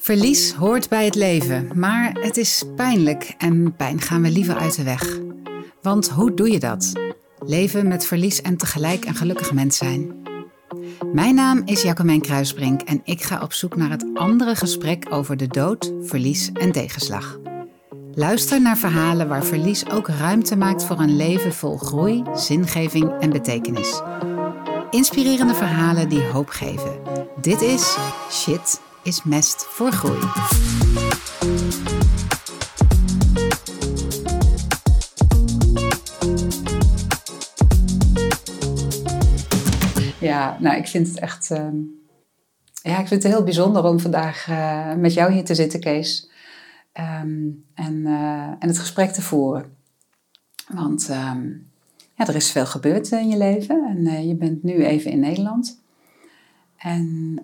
Verlies hoort bij het leven, maar het is pijnlijk en pijn gaan we liever uit de weg. Want hoe doe je dat? Leven met verlies en tegelijk een gelukkig mens zijn. Mijn naam is Jacomijn Kruisbrink en ik ga op zoek naar het andere gesprek over de dood, verlies en tegenslag. Luister naar verhalen waar verlies ook ruimte maakt voor een leven vol groei, zingeving en betekenis. Inspirerende verhalen die hoop geven. Dit is Shit is mest voor groei. Ja, nou, ik vind het echt. Uh, ja, ik vind het heel bijzonder om vandaag uh, met jou hier te zitten, Kees. Um, en, uh, en het gesprek te voeren. Want um, ja, er is veel gebeurd in je leven en je bent nu even in Nederland. En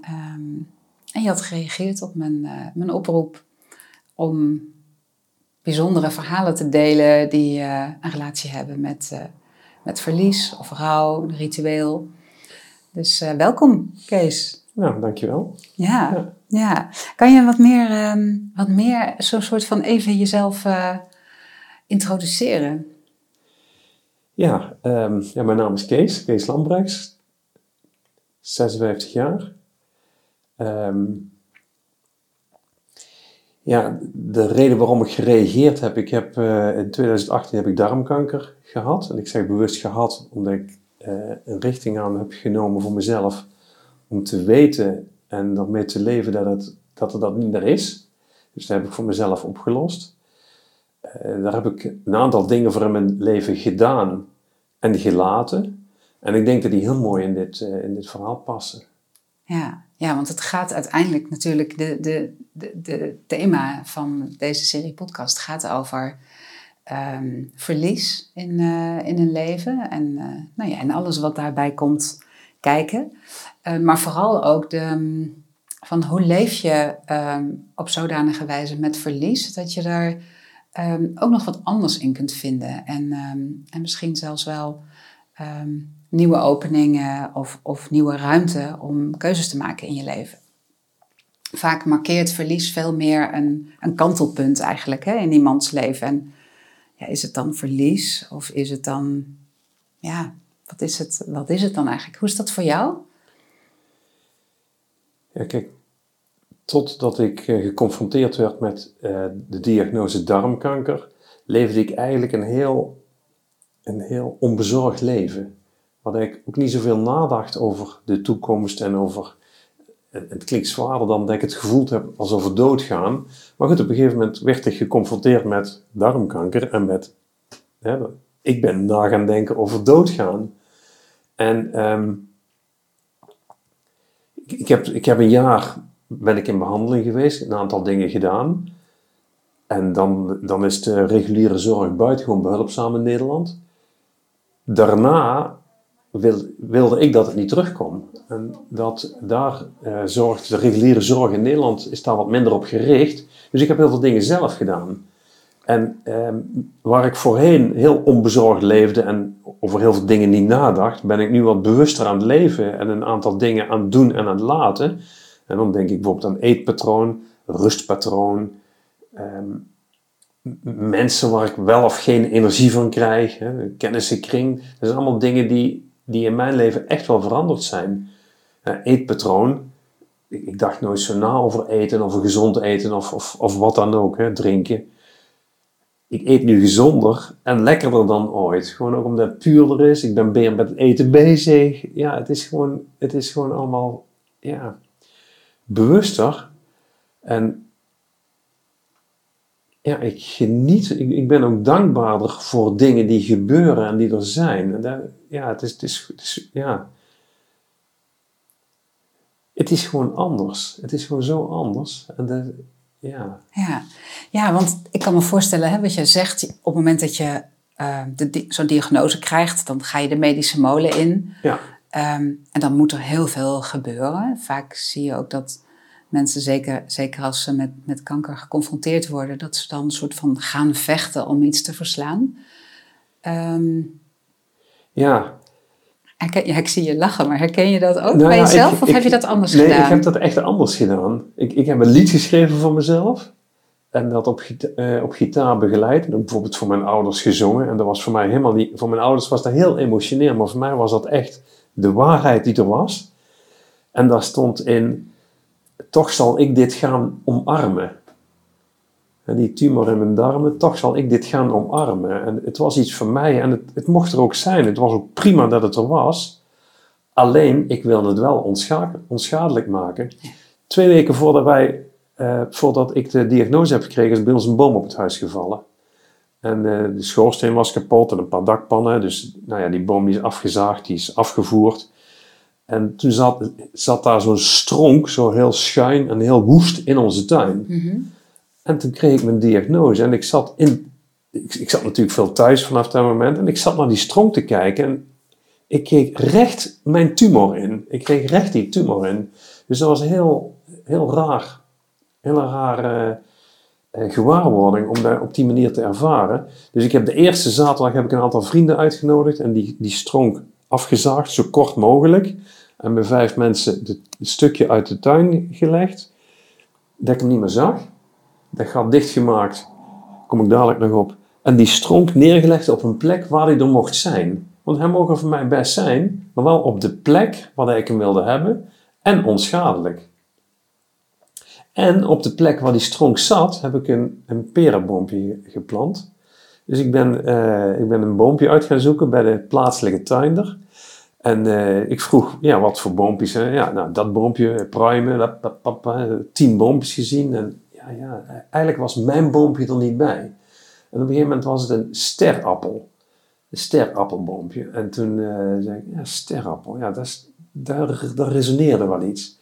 en je had gereageerd op mijn, uh, mijn oproep om bijzondere verhalen te delen die uh, een relatie hebben met, uh, met verlies of rouw, ritueel. Dus welkom, Kees. Nou, dankjewel. Ja, ja. ja. Kan je wat meer, um, wat meer zo'n soort van even jezelf introduceren? Ja, um, ja, mijn naam is Kees, Kees Lambrechts, 56 jaar. Um, ja, de reden waarom ik gereageerd heb, ik heb uh, in 2018 heb ik darmkanker gehad. En ik zeg bewust gehad, omdat ik uh, een richting aan heb genomen voor mezelf om te weten en ermee te leven dat, het, dat er dat niet meer is. Dus dat heb ik voor mezelf opgelost. Uh, daar heb ik een aantal dingen voor in mijn leven gedaan en gelaten. En ik denk dat die heel mooi in dit, in dit verhaal passen. Ja, ja, want het gaat uiteindelijk natuurlijk, de, de, de, de thema van deze serie podcast gaat over um, verlies in, uh, in een leven en, uh, nou ja, en alles wat daarbij komt kijken. Uh, maar vooral ook de, um, van hoe leef je um, op zodanige wijze met verlies, dat je daar ook nog wat anders in kunt vinden. En, en misschien zelfs wel nieuwe openingen of, of nieuwe ruimte om keuzes te maken in je leven. Vaak markeert verlies veel meer een, een kantelpunt eigenlijk hè, in iemands leven. En ja, is het dan verlies of is het dan, ja, wat is het, wat is het dan eigenlijk? Hoe is dat voor jou? Ja, kijk, totdat ik eh, geconfronteerd werd met uh, de diagnose darmkanker, leefde ik eigenlijk een heel, een heel onbezorgd leven waar ik ook niet zoveel nadacht over de toekomst en over. Het klinkt zwaarder dan dat ik het gevoeld heb als over doodgaan. Maar goed, op een gegeven moment werd ik geconfronteerd met darmkanker en met. ik ben na gaan denken over doodgaan. En ik, ik, heb, ik heb een jaar ben ik in behandeling geweest, een aantal dingen gedaan. En dan, dan is de reguliere zorg buitengewoon behulpzaam in Nederland. Daarna wil, wilde ik dat het niet terugkwam. En dat daar uh, zorgt de reguliere zorg in Nederland is daar wat minder op gericht. Dus ik heb heel veel dingen zelf gedaan. En ehm, waar ik voorheen heel onbezorgd leefde en over heel veel dingen niet nadacht, ben ik nu wat bewuster aan het leven en een aantal dingen aan het doen en aan het laten. En dan denk ik bijvoorbeeld aan eetpatroon, rustpatroon, um, mensen waar ik wel of geen energie van krijg, kennissenkring. Dat zijn allemaal dingen die die in mijn leven echt wel veranderd zijn. Eetpatroon. Ik, ik, dacht nooit zo na over eten, over gezond eten of, of, of wat dan ook, hè, drinken. Ik eet nu gezonder en lekkerder dan ooit. Gewoon ook omdat het puurder is. Ik ben meer met het eten bezig. Ja, het is gewoon, het is gewoon allemaal ja, bewuster. En ja, ik geniet, ik, ik ben ook dankbaarder voor dingen die gebeuren en die er zijn. En dat, ja, het is, het is, het is, ja. Het is gewoon anders. Het is gewoon zo anders. En de, ja. Ja. ja, want ik kan me voorstellen, hè, wat je zegt, op het moment dat je uh, zo'n diagnose krijgt, dan ga je de medische molen in. Ja. Um, en dan moet er heel veel gebeuren. Vaak zie je ook dat mensen, zeker, zeker als ze met, met kanker geconfronteerd worden, dat ze dan een soort van gaan vechten om iets te verslaan. Um, ja. Herken, ja, ik zie je lachen, maar herken je dat ook Nou bij jezelf? ik- of ik- heb je dat anders nee, gedaan? ik heb dat echt anders gedaan. Ik, ik heb een lied geschreven voor mezelf. En dat op, eh, op gitaar begeleid. Bijvoorbeeld voor mijn ouders gezongen. En dat was voor mij helemaal niet... Voor mijn ouders was dat heel emotioneel. Maar voor mij was dat echt de waarheid die er was. En daar stond in... Toch zal ik dit gaan omarmen. En die tumor in mijn darmen, toch zal ik dit gaan omarmen. En het was iets voor mij en het, het mocht er ook zijn. Het was ook prima dat het er was. Alleen, ik wilde het wel onscha- onschadelijk maken. Twee weken voordat, wij, eh, voordat ik de diagnose heb gekregen, is bij ons een boom op het huis gevallen. En eh, de schoorsteen was kapot en een paar dakpannen. Dus nou ja, die boom die is afgezaagd, die is afgevoerd. En toen zat, zat daar zo'n stronk, zo heel schuin en heel woest in onze tuin. Mhm. En toen kreeg ik mijn diagnose en ik zat in... Ik, ik zat natuurlijk veel thuis vanaf dat moment en ik zat naar die stronk te kijken en ik keek recht mijn tumor in. Ik kreeg recht die tumor in. Dus dat was heel, heel raar. Heel rare eh, gewaarwording om dat op die manier te ervaren. Dus ik heb de eerste zaterdag heb ik een aantal vrienden uitgenodigd en die, die stronk afgezaagd, zo kort mogelijk. En met vijf mensen het stukje uit de tuin gelegd, dat ik hem niet meer zag. Dat gat dichtgemaakt, kom ik dadelijk nog op. En die stronk neergelegd op een plek waar hij er mocht zijn. Want hij mocht er voor mij best zijn, maar wel op de plek waar ik hem wilde hebben en onschadelijk. En op de plek waar die stronk zat, heb ik een, een perenboompje geplant. Dus ik ben, eh, ik ben een boompje uit gaan zoeken bij de plaatselijke tuinder. En eh, ik vroeg, ja, wat voor boompjes? Ja, nou, dat boompje, pruimen, dat, dat, dat, tien boompjes gezien. En ja, ja, eigenlijk was mijn boompje er niet bij. En op een gegeven moment was het een sterappel. Een sterappelboompje. En toen eh, zei ik, ja, sterappel, ja, dat daar, daar resoneerde wel iets.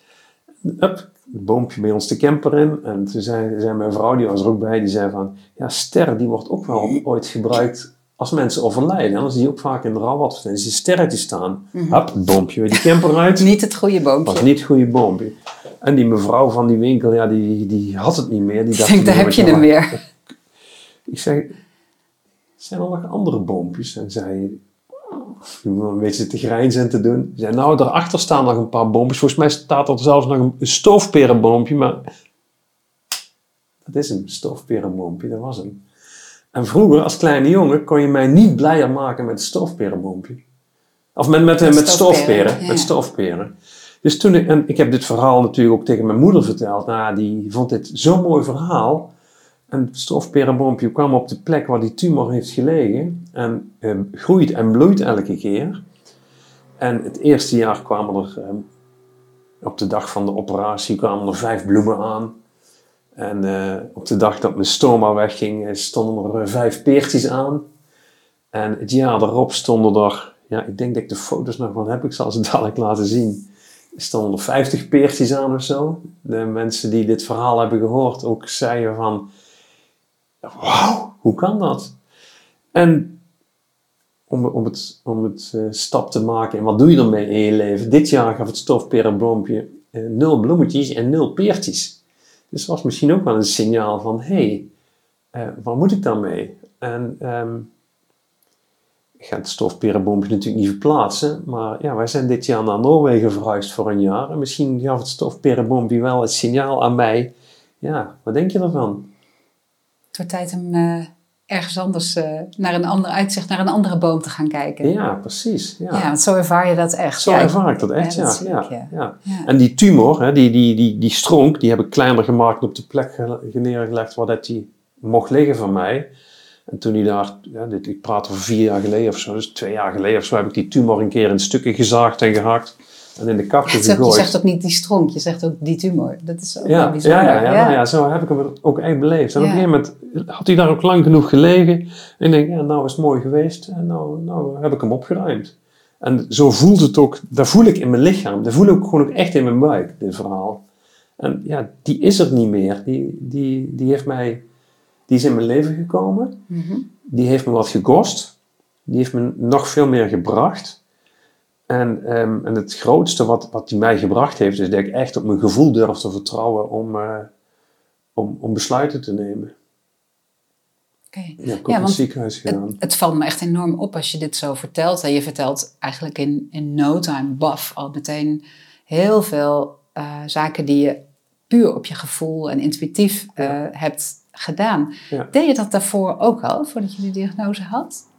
Up, het boompje bij ons de camper in. En toen zei, zei mijn vrouw, die was er ook bij, die zei van... Ja, ster, die wordt ook wel ooit gebruikt als mensen overlijden. Anders zie je ook vaak in de rouwadvertenties die sterretjes staan. Hup, het boompje weer die camper uit. Niet het goede boompje. was niet het goede boompje. En die mevrouw van die winkel, ja, die, die had het niet meer. Die Ik dacht, denk, daar heb je hem weer. Ik zei, zijn er nog andere boompjes? En zei, een beetje te grijnzen en te doen. Zei, nou, daarachter staan nog een paar boompjes. Volgens mij staat er zelfs nog een, een stoofperenboompje, maar dat is een stoofperenboompje, dat was hem. En vroeger, als kleine jongen, kon je mij niet blijer maken met het stoofperenboompje. Of met, met, met, ja. Met stoofperen. Dus toen ik, en ik heb dit verhaal natuurlijk ook tegen mijn moeder verteld. Nou, die vond dit zo'n mooi verhaal. En het stoofperenboompje kwam op de plek waar die tumor heeft gelegen. En eh, groeit en bloeit elke keer. En het eerste jaar kwamen er, eh, op de dag van de operatie, kwamen er vijf bloemen aan. En eh, op de dag dat mijn stoma wegging, eh, stonden er eh, vijf peertjes aan. En het jaar daarop stonden er, ja, ik denk dat ik de foto's nog van heb, ik zal ze dadelijk laten zien. Stonden er 50 peertjes aan of zo. De mensen die dit verhaal hebben gehoord ook zeiden van, wauw, hoe kan dat? En om, om het, om het stap te maken en wat doe je ermee in je leven? Dit jaar gaf het stofperenboompje eh, nul bloemetjes en nul peertjes. Dus was misschien ook wel een signaal van, hé, hey, eh, waar moet ik dan mee? En ehm, ik ga het stofperenboompje natuurlijk niet verplaatsen, maar ja, wij zijn dit jaar naar Noorwegen verhuisd voor een jaar. En misschien gaf het stofperenboompje wel het signaal aan mij, ja, wat denk je ervan? Het wordt tijd om eh, ergens anders eh, naar een ander uitzicht, naar een andere boom te gaan kijken. Ja, precies. Ja. Ja, want zo ervaar je dat echt. Zo Ja, ervaar ik dat echt, ja, ja. dat ja, ik. En die tumor, hè, die, die, die, die stronk, die heb ik kleiner gemaakt en op de plek ge- neergelegd waar dat die mocht liggen van mij. En toen die daar, ja, dit, ik praat over vier jaar geleden of zo, dus twee jaar geleden of zo, heb ik die tumor een keer in stukken gezaagd en gehakt en in de kachel is ook- je gegooid. zegt ook niet die stronk, je zegt ook die tumor. Dat is ook wel Ja, bijzonder. ja, ja, ja, nou ja, zo heb ik hem ook echt beleefd. En op een gegeven moment had hij daar ook lang genoeg gelegen. En ik denk, ja, nou is het mooi geweest. En nou, nou heb ik hem opgeruimd. En zo voelt het ook, dat voel ik in mijn lichaam. Dat voel ik ook gewoon ook echt in mijn buik, dit verhaal. En ja, die is er niet meer. Die, die, die heeft mij, die is in mijn leven gekomen. Mhm. Die heeft me wat gekost. Die heeft me nog veel meer gebracht. En, ehm, en het grootste wat, wat die mij gebracht heeft, is dat ik echt op mijn gevoel durf te vertrouwen om, eh, om, om besluiten te nemen. Oké. Ja, ik Ja, het ziekenhuis gedaan. het valt me echt enorm op als je dit zo vertelt. En je vertelt eigenlijk in, in no time, baf, al meteen heel veel eh, zaken die je puur op je gevoel en intuïtief eh, hebt gedaan. Ja. Deed je dat daarvoor ook al, voordat je die diagnose had?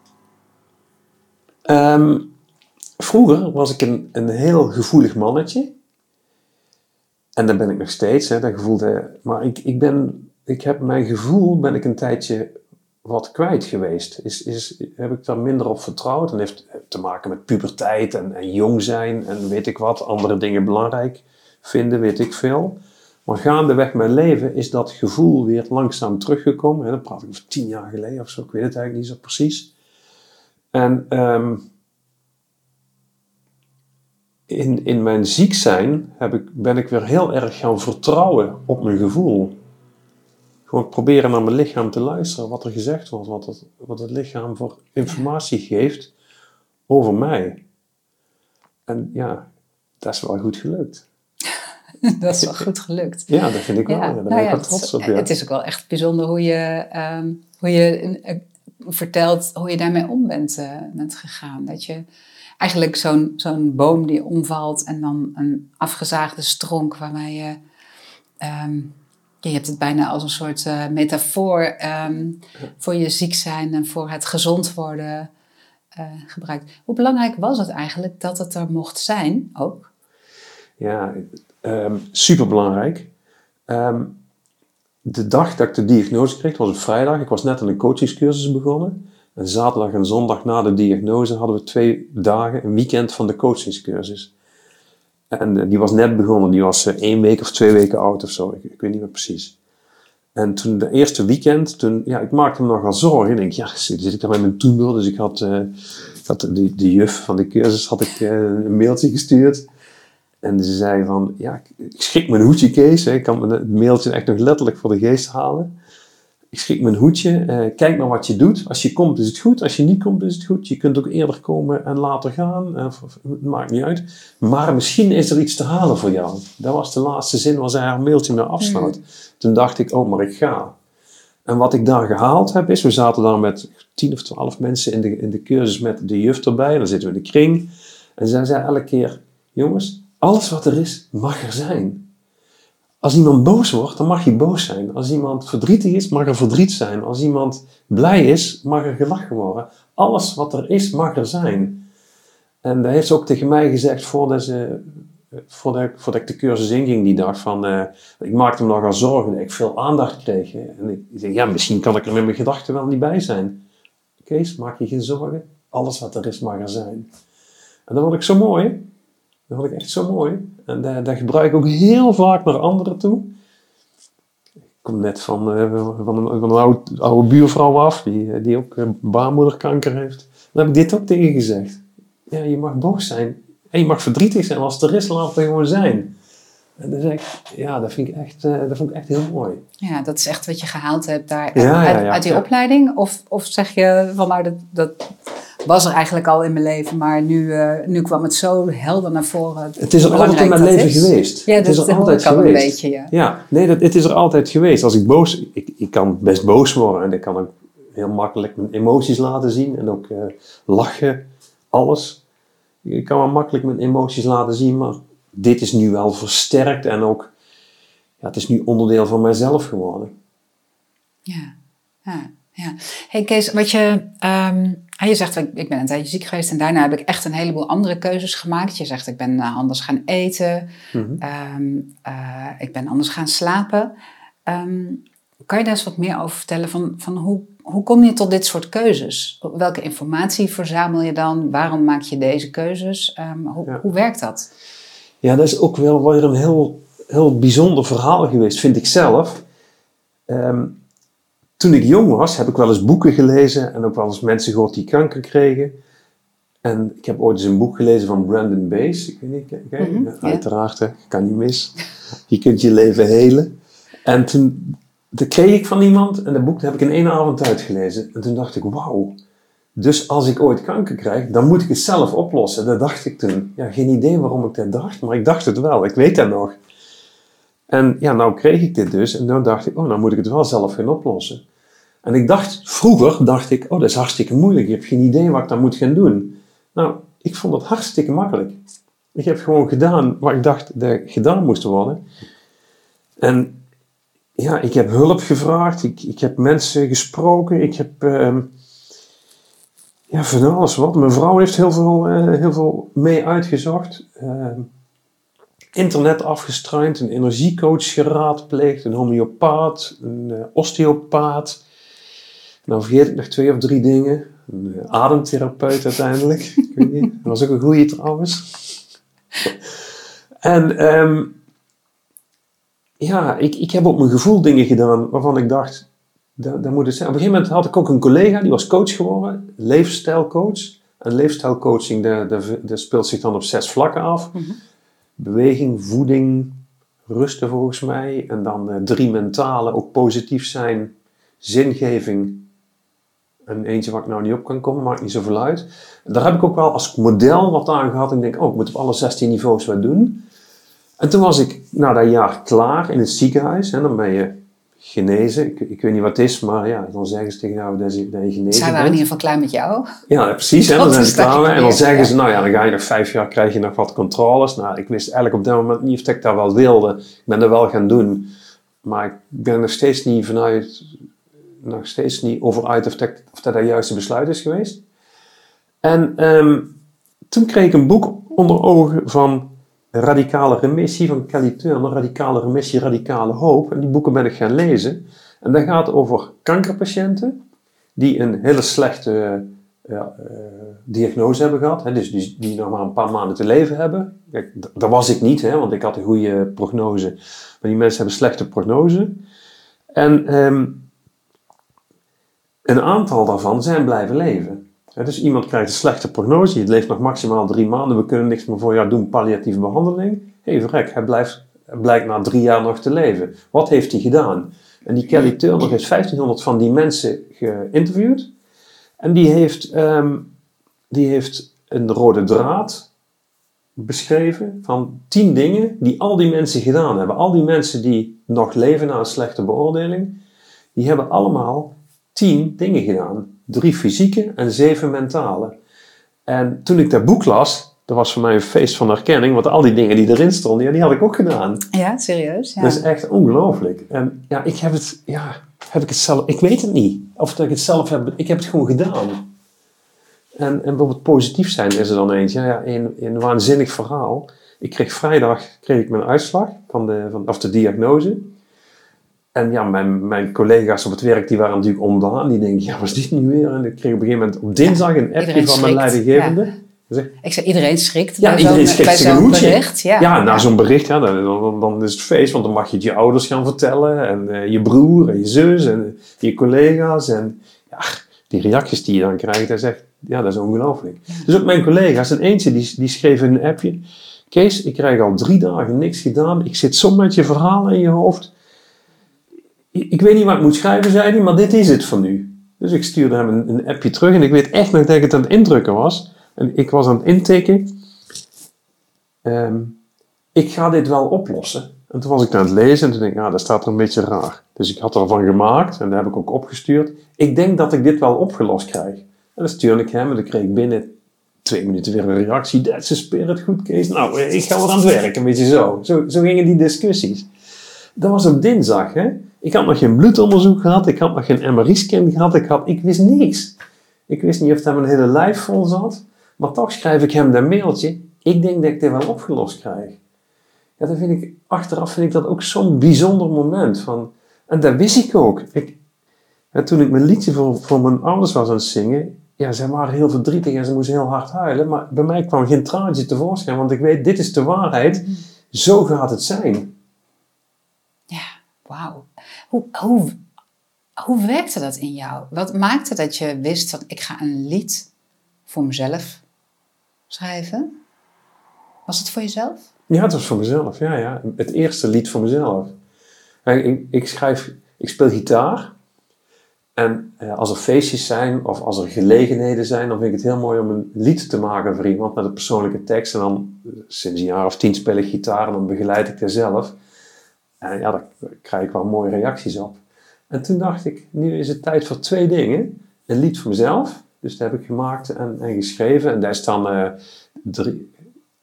Ehm, vroeger was ik een, een heel gevoelig mannetje. En dat ben ik nog steeds, hè, dat gevoelde. Maar ik, ik, ben, ik heb mijn gevoel ben ik een tijdje wat kwijt geweest. Is, is, heb ik daar minder op vertrouwd. En heeft te maken met puberteit en, en jong zijn en weet ik wat. Andere dingen belangrijk vinden, weet ik veel. Maar gaandeweg mijn leven is dat gevoel weer langzaam teruggekomen. Hè, dan praat ik over tien jaar geleden of zo. Ik weet het eigenlijk niet zo precies. En ehm, in, in mijn ziek zijn heb ik, ben ik weer heel erg gaan vertrouwen op mijn gevoel. Gewoon proberen naar mijn lichaam te luisteren, wat er gezegd wordt, wat het, wat het lichaam voor informatie geeft over mij. En ja, dat is wel goed gelukt. dat is wel goed gelukt. Ja, dat vind ik wel. Ja, daar ben nou ik ja, wel trots op. Ja. het is ook wel echt bijzonder hoe je, ehm, hoe je eh, vertelt hoe je daarmee om bent, eh, bent gegaan. Dat je eigenlijk zo'n zo'n boom die omvalt en dan een afgezaagde stronk waarmee je... ehm, je hebt het bijna als een soort eh, metafoor ehm, voor je ziek zijn en voor het gezond worden eh, gebruikt. Hoe belangrijk was het eigenlijk dat het er mocht zijn ook? Ja, ehm super belangrijk. de dag dat ik de diagnose kreeg, was op vrijdag. Ik was net aan een coachingscursus begonnen. En zaterdag en zondag na de diagnose hadden we twee dagen, een weekend van de coachingscursus. En eh, die was net begonnen, die was eh, één week of twee weken oud of zo, ik, ik weet niet meer precies. En toen de eerste weekend, toen, ja, ik maakte me nogal zorgen. Ik denk, ja, zit, ik daar met mijn toemel? Dus ik had, eh, ik had juf van de cursus had ik, een mailtje gestuurd. En ze zei van, ja, ik- ik schik mijn hoedje, Kees. Hè. Ik kan het mailtje echt nog letterlijk voor de geest halen. Ik schik mijn hoedje. eh, kijk maar wat je doet. Als je komt is het goed. Als je niet komt is het goed. Je kunt ook eerder komen en later gaan. het maakt niet uit. Maar misschien is er iets te halen voor jou. Dat was de laatste zin waar zij haar mailtje mee afsloot. Toen dacht ik, oh, maar ik ga. En wat ik daar gehaald heb is, we zaten daar met tien of twaalf mensen in de, in de cursus met de juf erbij. Dan zitten we in de kring. En zij zei elke keer, jongens, alles wat er is, mag er zijn. Als iemand boos wordt, dan mag hij boos zijn. Als iemand verdrietig is, mag er verdriet zijn. Als iemand blij is, mag er gelachen worden. Alles wat er is, mag er zijn. En dat heeft ze ook tegen mij gezegd voordat, ze, voordat, ik, voordat ik de cursus inging die dag. Van, eh, ik maakte me nogal zorgen dat ik veel aandacht kreeg. En ik, ik denk, ja, misschien kan ik er met mijn gedachten wel niet bij zijn. Kees, maak je geen zorgen. Alles wat er is, mag er zijn. En dat vond ik zo mooi. Dat vond ik echt zo mooi. En dat gebruik ik ook heel vaak naar anderen toe. Ik kom net van, eh, van een, van een oude, oude buurvrouw af, die, die ook eh, baarmoederkanker heeft. Dan heb ik dit ook tegen gezegd. Ja, je mag boos zijn. En je mag verdrietig zijn. Als het er is, laat het gewoon zijn. En dan zeg ik, ja, dat vind ik echt, eh, dat vond ik echt heel mooi. Ja, dat is echt wat je gehaald hebt daar Ja, uit, ja, uit die opleiding? Of, of zeg je van nou, dat, dat was er eigenlijk al in mijn leven, maar nu, eh, nu kwam het zo helder naar voren. Het is er altijd in mijn leven is. geweest. Ja, het is dat er altijd al een geweest. beetje, ja. Ja, nee, dat, het is er altijd geweest. Als ik boos... Ik, ik kan best boos worden en ik kan ook heel makkelijk mijn emoties laten zien. En ook eh, lachen, alles. Ik kan wel makkelijk mijn emoties laten zien, maar dit is nu wel versterkt en ook... Ja, het is nu onderdeel van mijzelf geworden. Ja, ja, ja. Hey Kees, wat je, je zegt, ik, ik ben een tijdje ziek geweest en daarna heb ik echt een heleboel andere keuzes gemaakt. Je zegt, ik ben eh, anders gaan eten, Mhm. ehm, eh, ik ben anders gaan slapen. Ehm, kan je daar eens wat meer over vertellen van, van hoe, hoe kom je tot dit soort keuzes? Welke informatie verzamel je dan? Waarom maak je deze keuzes? Ehm, hoe, Ja. hoe werkt dat? Ja, dat is ook wel weer een heel, heel bijzonder verhaal geweest, vind ik zelf. Toen ik jong was, heb ik wel eens boeken gelezen en ook wel eens mensen gehoord die kanker kregen. En ik heb ooit eens een boek gelezen van Brandon Bass. Ik weet niet, je? Mhm, ja. Uiteraard, hè, kan niet mis. Je kunt je leven helen. En toen dat kreeg ik van iemand en dat boek heb ik in één avond uitgelezen. En toen dacht ik, wauw. Dus als ik ooit kanker krijg, dan moet ik het zelf oplossen. Dat dacht ik toen. Ja, geen idee waarom ik dat dacht, maar ik dacht het wel. Ik weet dat nog. En ja, nou kreeg ik dit dus. En dan dacht ik, oh, nou moet ik het wel zelf gaan oplossen. En ik dacht, vroeger dacht ik, oh dat is hartstikke moeilijk. Ik heb geen idee wat ik dan moet gaan doen. Nou, ik vond het hartstikke makkelijk. Ik heb gewoon gedaan wat ik dacht dat gedaan moest worden. En ja, ik heb hulp gevraagd. Ik, ik heb mensen gesproken. Ik heb uh, ja, van alles wat. Mijn vrouw heeft heel veel, uh, heel veel mee uitgezocht. Uh, internet afgestruind, een energiecoach geraadpleegd, een homeopaat, een uh, osteopaat. Nou vergeet ik nog twee of drie dingen. Een uh, ademtherapeut uiteindelijk. ik weet niet. Dat was ook een goeie trouwens. en um, ja, ik, ik heb op mijn gevoel dingen gedaan waarvan ik dacht, dat, dat moet het zijn. Op een gegeven moment had ik ook een collega, die was coach geworden, leefstijlcoach. En leefstijlcoaching, dat speelt zich dan op zes vlakken af. Mm -hmm. Beweging, voeding, rusten volgens mij. En dan uh, drie mentale, ook positief zijn, zingeving. En eentje waar ik nou niet op kan komen, maakt niet zoveel uit. Daar heb ik ook wel als model wat aan gehad. En ik denk, oh, ik moet op alle 16 niveaus wat doen. En toen was ik na dat jaar klaar in het ziekenhuis. En dan ben je genezen. Ik, ik, weet niet wat het is, maar ja, dan zeggen ze tegen jou dat je, dat je genezen Zij waren in ieder geval klaar met jou. Ja, precies. Hè, dan zijn ze klaar mee. En dan zeggen ze, nou ja, dan ga je nog vijf jaar, krijg je nog wat controles. Nou, ik wist eigenlijk op dat moment niet of ik dat wel wilde. Ik ben dat wel gaan doen. Maar ik ben er nog steeds niet vanuit, nog steeds niet over uit of dat, of dat het juiste besluit is geweest. En um, toen kreeg ik een boek onder ogen van Radicale Remissie van Kelly Turner, Radicale Remissie, Radicale Hoop. En die boeken ben ik gaan lezen. En dat gaat over kankerpatiënten die een hele slechte uh, uh, diagnose hebben gehad. Hè, dus die, die nog maar een paar maanden te leven hebben. Kijk, dat was ik niet, hè, want ik had een goede prognose. Maar die mensen hebben slechte prognose. En um, een aantal daarvan zijn blijven leven. Dus iemand krijgt een slechte prognose, je leeft nog maximaal drie maanden, we kunnen niks meer voor jou doen, palliatieve behandeling. Hé, hey, verrek, hij, blijft, blijkt na drie jaar nog te leven. Wat heeft hij gedaan? En die Kelly Turner heeft 1500 van die mensen geïnterviewd. En die heeft, um, die heeft een rode draad beschreven van tien dingen die al die mensen gedaan hebben. Al die mensen die nog leven na een slechte beoordeling, die hebben allemaal tien dingen gedaan. Drie fysieke en zeven mentale. En toen ik dat boek las, dat was voor mij een feest van herkenning, want al die dingen die erin stonden, ja, die had ik ook gedaan. Ja, serieus? Ja. Dat is echt ongelooflijk. En ja, ik heb het, ja, heb ik het zelf, ik weet het niet. Of dat ik het zelf heb, ik heb het gewoon gedaan. En, en bijvoorbeeld positief zijn is er dan eentje. Ja, een, een waanzinnig verhaal. Ik kreeg vrijdag kreeg ik mijn uitslag van de, van, of de diagnose. En ja, mijn, mijn collega's op het werk die waren natuurlijk ondaan. Die denken, ja, wat is dit nu weer? En ik kreeg op een gegeven moment op dinsdag een appje van mijn leidinggevende. Ja. Ik zei, iedereen schrikt ja, bij iedereen zo'n schrikt zo bericht. Ja, ja na zo'n bericht, ja, dan, dan, dan, is het feest. Want dan mag je het je ouders gaan vertellen. En uh, je broer en je zus en je collega's. En ja, die reacties die je dan krijgt, dat is echt, ja, dat is ongelooflijk. Dus ook mijn collega's, en eentje die, die schreef in een appje. Kees, ik krijg al drie dagen niks gedaan. Ik zit zo met je verhalen in je hoofd ik weet niet wat ik moet schrijven, zei hij, maar dit is het van nu. Dus ik stuurde hem een, een, appje terug en ik weet echt nog dat ik het aan het indrukken was. En ik was aan het intikken. Um, ik ga dit wel oplossen. En toen was ik aan het lezen en toen denk ik, nou, dat staat er een beetje raar. Dus ik had ervan gemaakt en dat heb ik ook opgestuurd. Ik denk dat ik dit wel opgelost krijg. En dan stuurde ik hem en dan kreeg ik binnen twee minuten weer een reactie. That's a spirit, goed Kees. Nou, ik ga weer aan het werk, een beetje zo. Zo, zo gingen die discussies. Dat was op dinsdag, hè. Ik had nog geen bloedonderzoek gehad, ik had nog geen MRI-scan gehad, ik, had, ik wist niks. Ik wist niet of hij mijn hele lijf vol zat, maar toch schrijf ik hem dat mailtje. Ik denk dat ik dit wel opgelost krijg. Ja, dan vind ik, achteraf vind ik dat ook zo'n bijzonder moment. Van, en dat wist ik ook. Ik, ja, toen ik mijn liedje voor, voor mijn ouders was aan het zingen, ja, ze waren heel verdrietig en ze moesten heel hard huilen, maar bij mij kwam geen traantje tevoorschijn, want ik weet, dit is de waarheid. Zo gaat het zijn. Ja, wauw. Hoe, hoe, werkte dat in jou? Wat maakte dat je wist van ik ga een lied voor mezelf schrijven? Was het voor jezelf? Ja, het was voor mezelf. Ja, ja. Het eerste lied voor mezelf. Ik, ik schrijf, ik speel gitaar. En eh, als er feestjes zijn of als er gelegenheden zijn, dan vind ik het heel mooi om een lied te maken voor iemand met een persoonlijke tekst. En dan eh, sinds een jaar of tien speel ik gitaar en dan begeleid ik er zelf. En ja, daar krijg ik wel mooie reacties op. En toen dacht ik, nu is het tijd voor twee dingen. Een lied voor mezelf, dus dat heb ik gemaakt en, en geschreven. En daar staan uh, drie...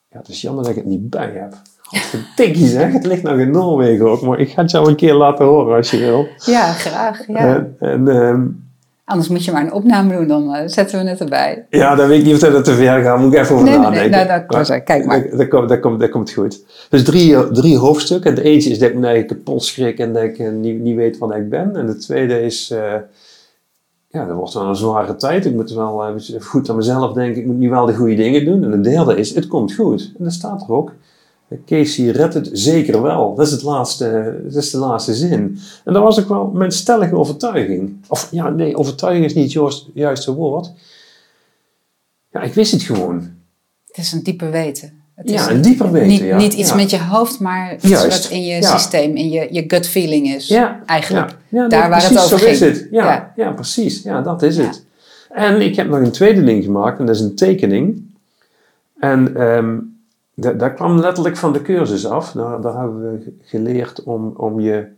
Ja, het is jammer dat ik het niet bij heb. Godverdikkie zeg, het ligt nog in Noorwegen ook. Maar ik ga het jou een keer laten horen als je wil. Ja, graag. Ja. En, en ehm, Anders moet je maar een opname doen, dan uh, zetten we het erbij. Ja, dan weet ik niet of dat te ver gaat. Moet ik even over Nee, nee, nadenken. nee, nou, dat- kijk maar. Dat, dat, komt, dat, komt, dat komt goed. Dus drie, drie hoofdstukken. Het eentje is dat ik me kapot schrik en dat ik eh, niet, niet weet wat ik ben. En de tweede is... eh, ja, dat wordt wel een zware tijd. Ik moet wel eh, goed aan mezelf denken. Ik moet nu wel de goede dingen doen. En de derde is, het komt goed. En dat staat er ook. Casey redt het zeker wel. Dat is, het laatste, dat is de laatste zin. En dat was ook wel mijn stellige overtuiging. Of ja, nee, overtuiging is niet het juist- juiste woord. Ja, ik wist het gewoon. Het is een dieper weten. Het is Ja, een dieper weten. niet, ja. niet iets ja. met je hoofd, maar iets wat in je ja. systeem, in je, je gut feeling is. Ja, Eigenlijk. Ja, Daar waar het over zo is het. Ja, Ja. precies. Ja, dat is het. En ik heb nog een tweede ding gemaakt en dat is een tekening. En ehm dat, dat kwam letterlijk van de cursus af. Daar, daar hebben we geleerd om, om je...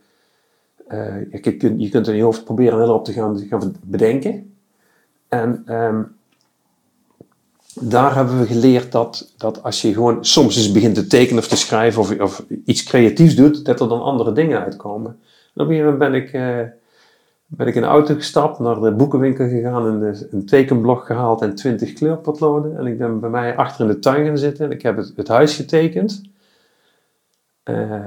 eh, je, kunt, je in je hoofd proberen heel op te gaan, bedenken. En ehm, daar hebben we geleerd dat, dat als je gewoon soms eens begint te tekenen of te schrijven of, of iets creatiefs doet, dat er dan andere dingen uitkomen. En op een gegeven moment ben ik, eh, ben ik in de auto gestapt, naar de boekenwinkel gegaan en een, tekenblok gehaald en 20 kleurpotloden. En ik ben bij mij achter in de tuin gaan zitten en ik heb het, het huis getekend. Eh,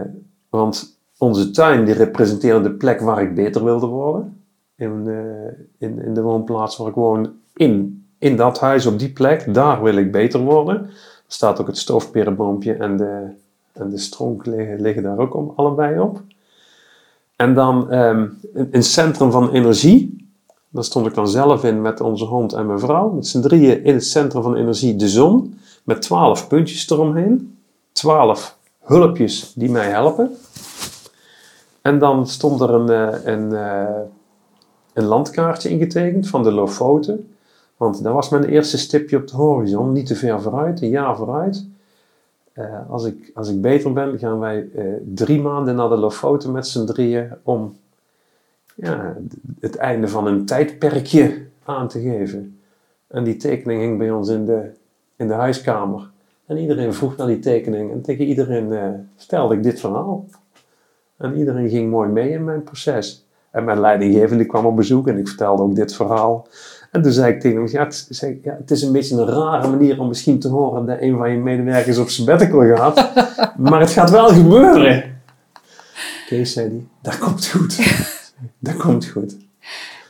want onze tuin die representeerde de plek waar ik beter wilde worden. In, eh, in, in de woonplaats waar ik woon, in, in dat huis, op die plek, daar wil ik beter worden. Er staat ook het stoofperenboompje en de, en de stronk liggen, liggen daar ook om, allebei op. En dan ehm, een, een centrum van energie. Daar stond ik dan zelf in met onze hond en mijn vrouw. Met z'n drieën in het centrum van energie de zon. Met twaalf puntjes eromheen. Twaalf hulpjes die mij helpen. En dan stond er een, eh, een, eh, een landkaartje ingetekend van de Lofoten. Want dat was mijn eerste stipje op de horizon. Niet te ver vooruit, een jaar vooruit. Eh, als, ik, als ik beter ben, gaan wij eh, drie maanden naar de Lofoten met z'n drieën om ja, het einde van een tijdperkje aan te geven. En die tekening hing bij ons in de, in de huiskamer. En iedereen vroeg naar die tekening. En tegen iedereen eh, vertelde ik dit verhaal. En iedereen ging mooi mee in mijn proces. En mijn leidinggevende kwam op bezoek en ik vertelde ook dit verhaal. En toen zei ik tegen hem, ja het, zei, ja, het is een beetje een rare manier om misschien te horen dat een van je medewerkers op sabbatical gaat. maar het gaat wel gebeuren. Kees zei hij, dat komt goed. dat komt goed.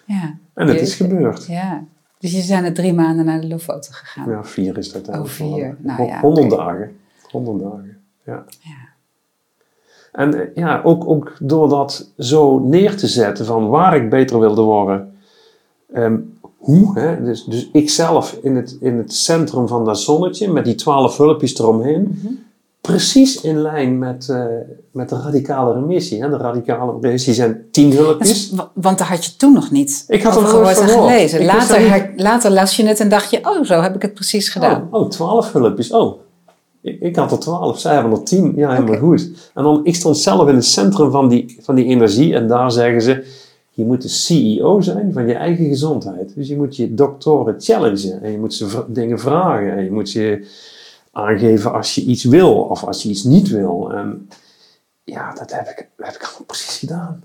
Ja. En het Je- is gebeurd. ja. Dus je zijn er drie maanden naar de Lofoten gegaan. Ja, vier is dat Oh, vier. Nou ja, 100 oké. dagen. 100 dagen, ja. Ja. En eh, ja, ook, ook door dat zo neer te zetten van waar ik beter wilde worden. Ehm, hoe, hè? Dus, dus ikzelf in het, in het centrum van dat zonnetje met die twaalf hulpjes eromheen. Mhm. Precies in lijn met, eh, met de radicale remissie. Hè? De radicale remissie zijn tien Dat hulpjes. is- want daar had je toen nog niet Ik had nooit gehoord en gelezen. Ik wist Later, dat her- later las je het en dacht je, oh, zo heb ik het precies gedaan. Oh, oh, 12 hulpjes. Oh, ik, had er 12. Zij hebben er 10. Ja, helemaal goed. En dan, ik stond zelf in het centrum van die, van die energie. En daar zeggen ze, je moet de CEO zijn van je eigen gezondheid. Dus je moet je doktoren challengen. En je moet ze dingen vragen. En je moet je aangeven als je iets wil of als je iets niet wil. En ja, dat heb ik, heb ik allemaal precies gedaan.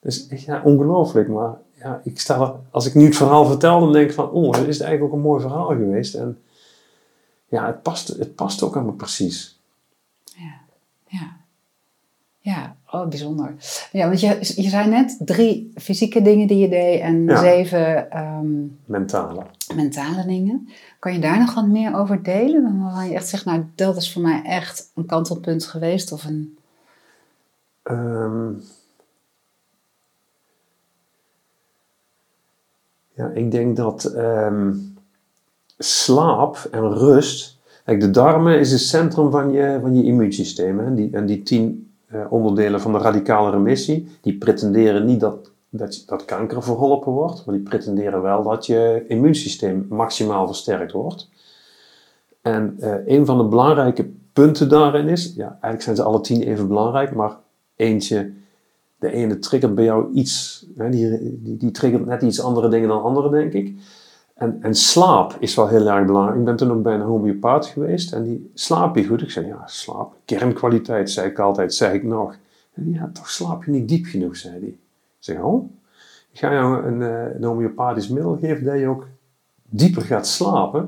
Dus ja, ongelooflijk. Maar ja, ik sta als ik nu het verhaal vertel, dan denk ik van, oh, dat is eigenlijk ook een mooi verhaal geweest. En ja, het past, het past ook allemaal precies. Ja. Ja, oh, bijzonder. Ja, want je, je zei net drie fysieke dingen die je deed en Ja. zeven ehm, Mentale. mentale dingen. Kan je daar nog wat meer over delen? Waarvan je echt zegt, nou, dat is voor mij echt een kantelpunt geweest of een... Ehm, ja, ik denk dat ehm, slaap en rust. Kijk, de darmen is het centrum van je, van je immuunsysteem. Hè? Die, en die tien onderdelen van de radicale remissie, die pretenderen niet dat, dat, dat kanker verholpen wordt, maar die pretenderen wel dat je immuunsysteem maximaal versterkt wordt. En eh, een van de belangrijke punten daarin is, ja, eigenlijk zijn ze alle tien even belangrijk, maar eentje de ene triggert bij jou iets, hè, die, die, die triggert net iets andere dingen dan andere, denk ik. En, en slaap is wel heel erg belangrijk. Ik ben toen ook bij een homeopaat geweest en die slaap je goed. Ik zei, ja, slaap. Kernkwaliteit, zei ik altijd, zeg ik nog. En ja, toch slaap je niet diep genoeg, zei hij. Ik zeg, oh, ik ga jou een, eh, een homeopathisch middel geven dat je ook dieper gaat slapen.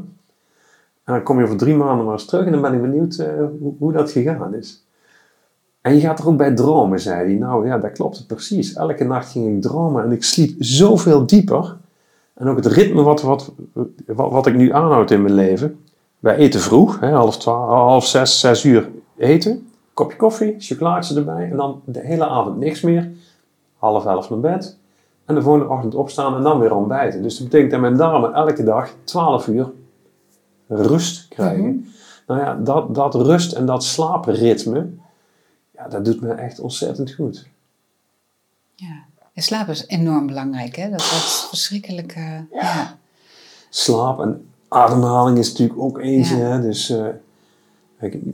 En dan kom je over drie maanden maar eens terug en dan ben ik benieuwd uh, hoe, hoe, dat gegaan is. En je gaat er ook bij dromen, zei hij. Nou ja, dat klopt precies. Elke nacht ging ik dromen en ik sliep zoveel dieper. En ook het ritme wat, wat, wat, wat ik nu aanhoud in mijn leven. Wij eten vroeg, hè, half, twaalf, half zes, zes uur eten. Kopje koffie, chocolaatje erbij. En dan de hele avond niks meer. Half elf naar bed. En de volgende ochtend opstaan en dan weer ontbijten. Dus dat betekent dat mijn darmen elke dag 12 uur rust krijgen. Mhm. Nou ja, dat, dat rust en dat slaapritme, ja, dat doet me echt ontzettend goed. Ja, en slaap is enorm belangrijk, hè? Dat, is verschrikkelijk. Uh, ja. Slaap en ademhaling is natuurlijk ook eentje. Hè? Dus uh,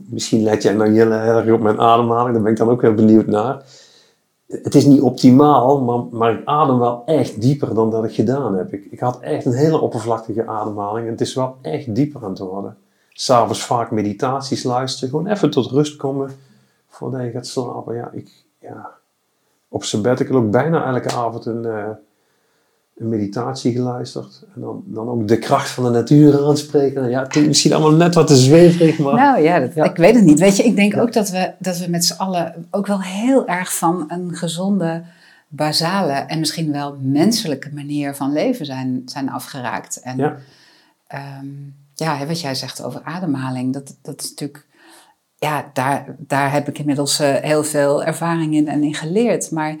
misschien let jij nou heel erg op mijn ademhaling, daar ben ik dan ook heel benieuwd naar het is niet optimaal, maar, maar ik adem wel echt dieper dan dat ik gedaan heb. Ik, ik had echt een hele oppervlakkige ademhaling en het is wel echt dieper aan het worden. S'avonds vaak meditaties luisteren, gewoon even tot rust komen voordat je gaat slapen. Ja, ik, ja. Op sabbatical ook bijna elke avond een, uh, een meditatie geluisterd. En dan, dan ook de kracht van de natuur aanspreken. Ja, het is misschien allemaal net wat te zweverig, maar... Nou ja, dat, ik weet het niet. Weet je, ik denk ook dat we, dat we met z'n allen ook wel heel erg van een gezonde, basale en misschien wel menselijke manier van leven zijn, zijn afgeraakt. En ja, um, ja wat jij zegt over ademhaling, dat, dat is natuurlijk... Ja, daar, daar heb ik inmiddels uh, heel veel ervaring in en in geleerd. Maar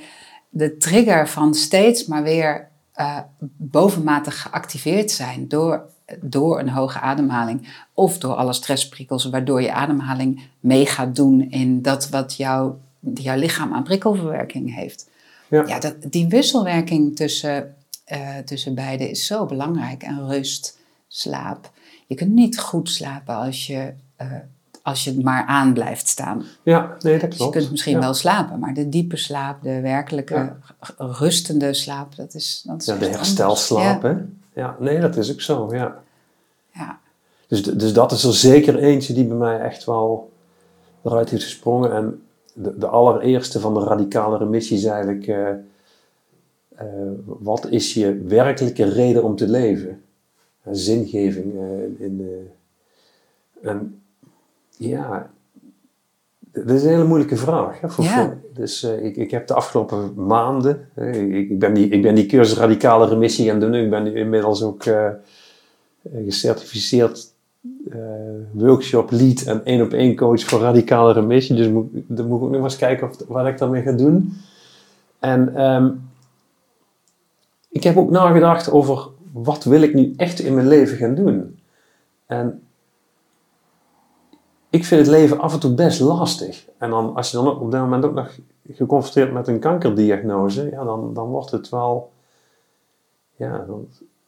de trigger van steeds maar weer uh, bovenmatig geactiveerd zijn door, door een hoge ademhaling of door alle stressprikkels, waardoor je ademhaling mee gaat doen in dat wat jou, jouw lichaam aan prikkelverwerking heeft. Ja, ja dat, die wisselwerking tussen, uh, tussen beide is zo belangrijk. En rust, slaap. Je kunt niet goed slapen als je als je maar aan blijft staan. Ja, nee, dat klopt. Dus je kunt misschien wel slapen, maar de diepe slaap, de werkelijke rustende slaap, dat is. Dat is ja, de herstelslaap, ja. hè? Ja, nee, dat is ook zo, ja. ja. Dus, dus dat is er zeker eentje die bij mij echt wel eruit heeft gesprongen. En de, de allereerste van de radicale remissie is eigenlijk: uh, uh, wat is je werkelijke reden om te leven? zingeving uh, in de. En ja, dat is een hele moeilijke vraag. Hè, voor ja. Dus uh, ik, ik heb de afgelopen maanden, uh, ik, ben die, ik ben die cursus radicale remissie gaan doen. Ik ben nu inmiddels ook uh, gecertificeerd workshop lead en één op één coach voor radicale remissie. Dus moet, dan moet ik ook nog eens kijken of, wat ik daarmee ga doen. En um, ik heb ook nagedacht over wat wil ik nu echt in mijn leven gaan doen. En ik vind het leven af en toe best lastig. En dan, als je dan op dat moment ook nog geconfronteerd met een kankerdiagnose, ja, dan, dan wordt het wel. Ja,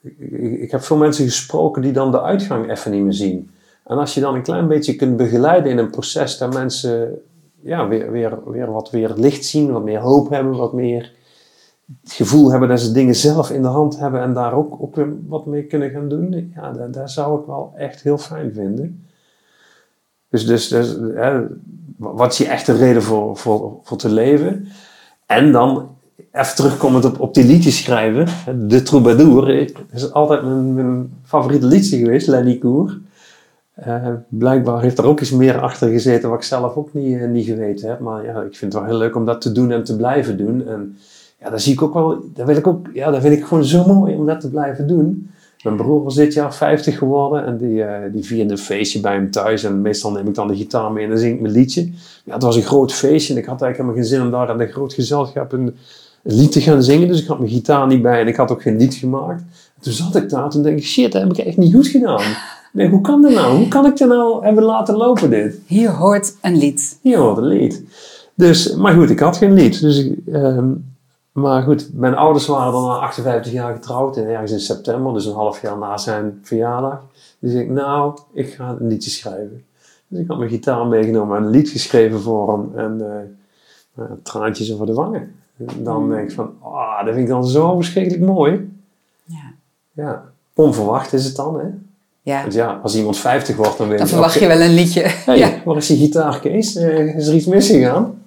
ik, ik, heb veel mensen gesproken die dan de uitgang even niet meer zien. En als je dan een klein beetje kunt begeleiden in een proces dat mensen ja, weer, weer, weer wat weer licht zien, wat meer hoop hebben, wat meer het gevoel hebben dat ze dingen zelf in de hand hebben en daar ook, ook weer wat mee kunnen gaan doen, ja, daar zou ik wel echt heel fijn vinden. Dus, dus, dus wat is je echte reden voor, voor, voor te leven? En dan even terugkomend op, op die liedjes schrijven. De Troubadour is altijd mijn, mijn favoriete liedje geweest, Lenny Koer. Uh, blijkbaar heeft er ook eens meer achter gezeten wat ik zelf ook niet, uh, niet geweten heb. Maar ja, ik vind het wel heel leuk om dat te doen en te blijven doen. En ja, daar zie ik ook wel, daar wil ik ook, ja, dat vind ik gewoon zo mooi om dat te blijven doen. Mijn broer was dit jaar 50 geworden en die, uh, die vierde een feestje bij hem thuis. En meestal neem ik dan de gitaar mee en dan zing ik mijn liedje. Ja, het was een groot feestje en ik had eigenlijk helemaal geen zin om daar aan een groot gezelschap een, een, lied te gaan zingen. Dus ik had mijn gitaar niet bij en ik had ook geen lied gemaakt. En toen zat ik daar en denk ik, shit, dat heb ik echt niet goed gedaan. Nee, hoe kan dat nou? Hoe kan ik het nou hebben laten lopen dit? Hier hoort een lied. Hier hoort een lied. Dus, maar goed, ik had geen lied. Dus ik, ehm, maar goed, mijn ouders waren dan na 58 jaar getrouwd, en ergens in september, dus een half jaar na zijn verjaardag. Dus ik, nou, ik ga een liedje schrijven. Dus ik had mijn gitaar meegenomen en een lied geschreven voor hem en uh, traantjes over de wangen. Dan Mm. denk ik van, ah, dat vind ik dan zo verschrikkelijk mooi. Ja. Ja. Onverwacht is het dan, hè? ja. Want ja, als iemand 50 wordt, dan weet Dan verwacht je wel een liedje. Hey, ja. wat is die gitaar, Kees? Eh, is er iets misgegaan?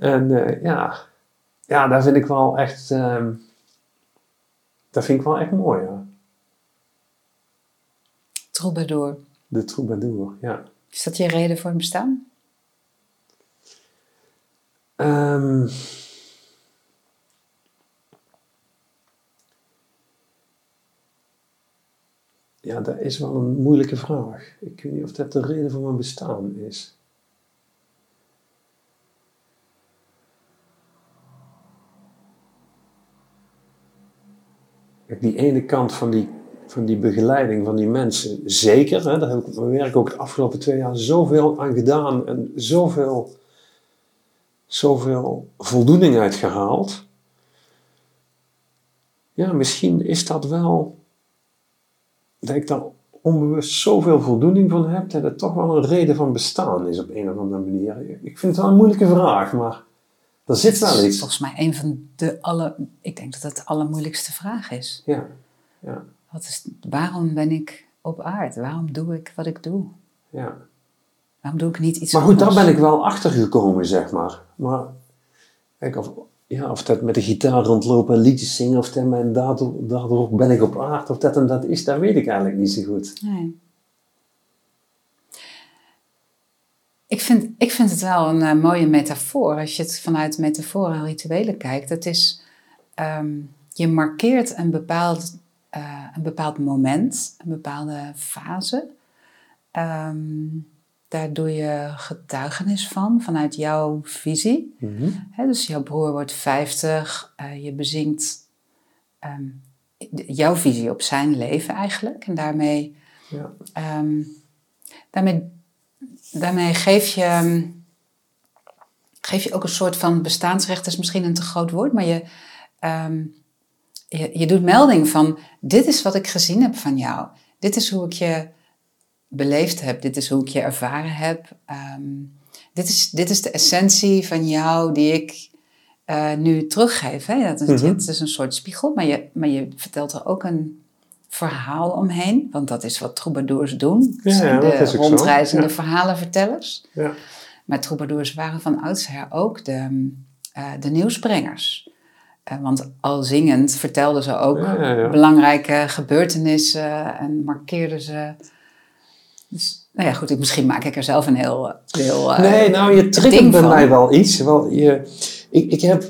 En ja. Ja, daar vind ik wel echt... ehm, dat vind ik wel echt mooi, ja. Troubadour. De troubadour, ja. Is dat je reden voor het bestaan? Ehm, ja, dat is wel een moeilijke vraag. Ik weet niet of dat de reden van mijn bestaan is. Die ene kant van die, van die begeleiding van die mensen, zeker. Hè, daar heb ik mijn werk ook de afgelopen twee jaar zoveel aan gedaan en zoveel zoveel voldoening uit gehaald. Ja, misschien is dat wel dat ik daar onbewust zoveel voldoening van heb, dat het toch wel een reden van bestaan is op een of andere manier. Ik vind het wel een moeilijke vraag, maar er zit wel Dat iets. volgens mij een van de alle... Ik denk dat dat de allermoeilijkste vraag is. Ja, ja, Wat is, waarom ben ik op aarde? Waarom doe ik wat ik doe? ja. Waarom doe ik niet iets Maar goed, daar ben ik wel achter gekomen, zeg maar. Maar kijk, of, ja, of dat met de gitaar rondlopen en liedjes zingen, of dat mijn daardoor, daardoor ben ik op aarde, of dat en dat is, dat weet ik eigenlijk niet zo goed. Nee. Vind, ik vind het wel een eh, mooie metafoor. Als je het vanuit metaforen en rituelen kijkt. Het is, ehm, je markeert een bepaald, eh, een bepaald moment, een bepaalde fase. Ehm, daar doe je getuigenis van, vanuit jouw visie. Mhm. Dus jouw broer wordt 50, eh, je bezinkt ehm, jouw visie op zijn leven eigenlijk. En daarmee, Ja. daarmee, daarmee geef, je, ehm, geef je ook een soort van bestaansrecht, dat is misschien een te groot woord, maar je, ehm, je, je doet melding van: dit is wat ik gezien heb van jou. Dit is hoe ik je beleefd heb. Dit is hoe ik je ervaren heb. Ehm, dit, is, dit is de essentie van jou die ik eh, nu teruggeef. Hè? Dat is, Mhm. Het is een soort spiegel, maar je, maar je vertelt er ook een verhaal omheen. Want dat is wat troubadours doen. Ja, de rondreizende Ja. verhalenvertellers. Ja. Maar troubadours waren van oudsher ook de, eh, de nieuwsbrengers. Eh, want al zingend vertelden ze ook belangrijke gebeurtenissen en markeerden ze. Dus, nou ja, goed, ik, misschien maak ik er zelf een heel... heel eh, Nee, nou, je triggert bij van. mij wel iets. Wel, je, ik, ik heb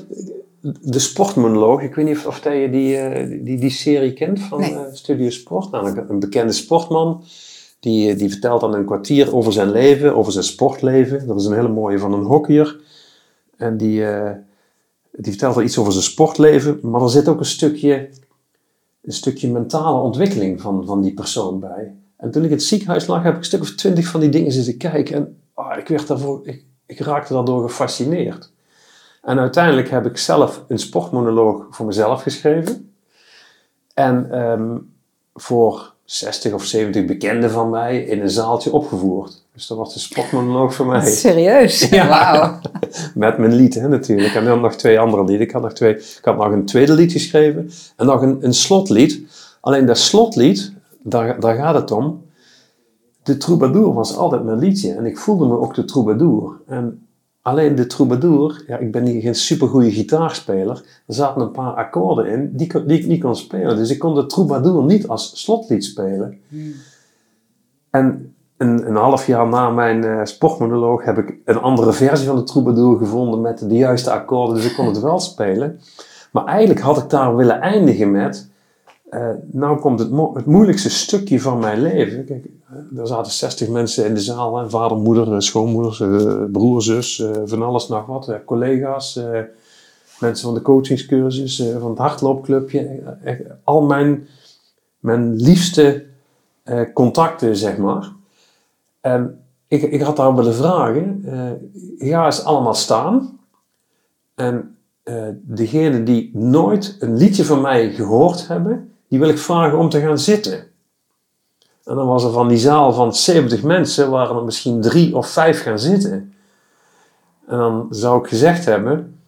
de sportmonoloog, ik weet niet of, of dat je die, eh, die, die serie kent van Nee. eh, Studio Sport. Nou, een bekende sportman, die, die vertelt dan een kwartier over zijn leven, over zijn sportleven. Dat is een hele mooie van een hockeyer. En die, eh, die vertelt er iets over zijn sportleven, maar er zit ook een stukje, een stukje mentale ontwikkeling van, van die persoon bij. En toen ik in het ziekenhuis lag, heb ik een stuk of twintig van die dingen zitten kijken. En ah, ik, werd daarvoor, ik, ik raakte daardoor gefascineerd. En uiteindelijk heb ik zelf een sportmonoloog voor mezelf geschreven. En ehm, voor 60 of 70 bekenden van mij in een zaaltje opgevoerd. Dus dat was de sportmonoloog voor mij. Serieus? Ja. Wauw. Met mijn lied hè, natuurlijk. En dan nog twee andere lieden. Ik had nog, twee, ik had nog een tweede lied geschreven. En nog een, een slotlied. Alleen dat slotlied, daar, daar gaat het om. De troubadour was altijd mijn liedje. En ik voelde me ook de troubadour. En alleen de troubadour, ja, ik ben niet geen supergoeie gitaarspeler. Er zaten een paar akkoorden in die, ik- die ik niet kon spelen. Dus ik kon de troubadour niet als slotlied spelen. En een, een half jaar na mijn eh, sportmonoloog heb ik een andere versie van de troubadour gevonden met de juiste akkoorden, dus ik kon het wel spelen. Maar eigenlijk had ik daar willen eindigen met, eh, nou komt het, het moeilijkste stukje van mijn leven. Kijk, eh, er zaten 60 mensen in de zaal, vader, moeder, eh, schoonmoeders, eh, broer, zus, van alles nog wat, collega's, mensen van de coachingscursus, van het hardloopclubje. Al mijn, mijn liefste contacten, zeg maar. En ik, ik had daar willen vragen, ga eens allemaal staan. En eh degenen die nooit een liedje van mij gehoord hebben, die wil ik vragen om te gaan zitten. En dan was er van die zaal van 70 mensen, waren er misschien drie of vijf gaan zitten. En dan zou ik gezegd hebben,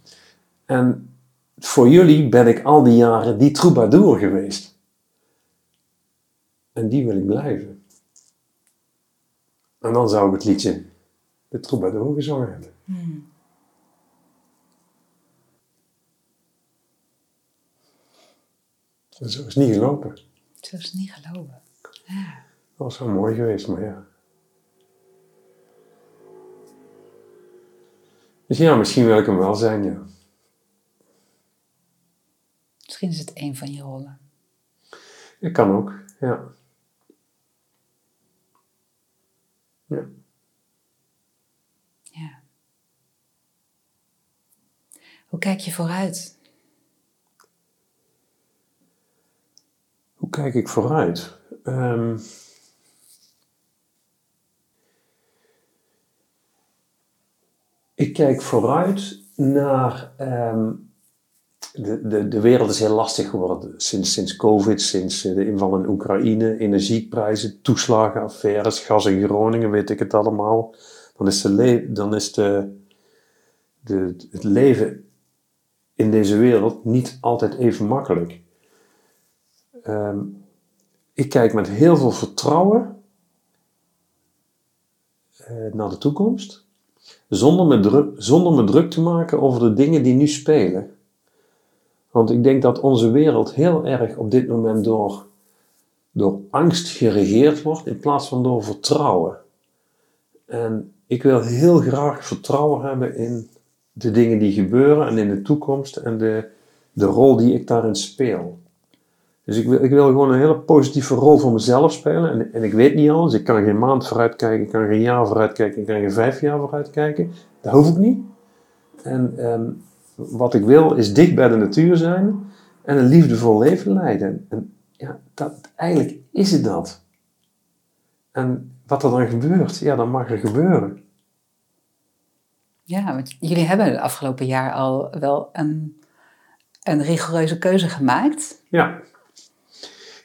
En voor jullie ben ik al die jaren die troubadour geweest. En die wil ik blijven. En dan zou ik het liedje De Troubadour gezongen hebben. Zo is het niet gelopen. Zo is het niet gelopen. Ja. Dat was wel mooi geweest, maar ja. Dus ja, misschien wil ik hem wel zijn, ja. Misschien is het een van je rollen. Dat kan ook, ja. Ja. Ja. Hoe kijk je vooruit? Hoe kijk ik vooruit? Ehm, ik kijk vooruit naar. ehm, de, de, de wereld is heel lastig geworden sinds, sinds COVID, sinds eh, de inval in Oekraïne, energieprijzen, toeslagenaffaires, gas in Groningen, weet ik het allemaal. Dan is, de dan is de, de, het leven in deze wereld niet altijd even makkelijk. Ehm, ik kijk met heel veel vertrouwen eh, naar de toekomst, zonder me, druk, zonder me druk te maken over de dingen die nu spelen. Want ik denk dat onze wereld heel erg op dit moment door, door angst geregeerd wordt in plaats van door vertrouwen. En ik wil heel graag vertrouwen hebben in de dingen die gebeuren en in de toekomst en de, de rol die ik daarin speel. Dus ik wil, ik wil gewoon een hele positieve rol voor mezelf spelen. En, en ik weet niet alles. Ik kan geen maand vooruit kijken, ik kan geen jaar vooruit kijken, ik kan geen vijf jaar vooruit kijken. Dat hoef ik niet. En ehm, wat ik wil is dicht bij de natuur zijn en een liefdevol leven leiden. En ja, dat, eigenlijk is het dat. En wat er dan gebeurt, ja, dat mag er gebeuren. Ja, want jullie hebben het afgelopen jaar al wel een, een rigoureuze keuze gemaakt. Ja.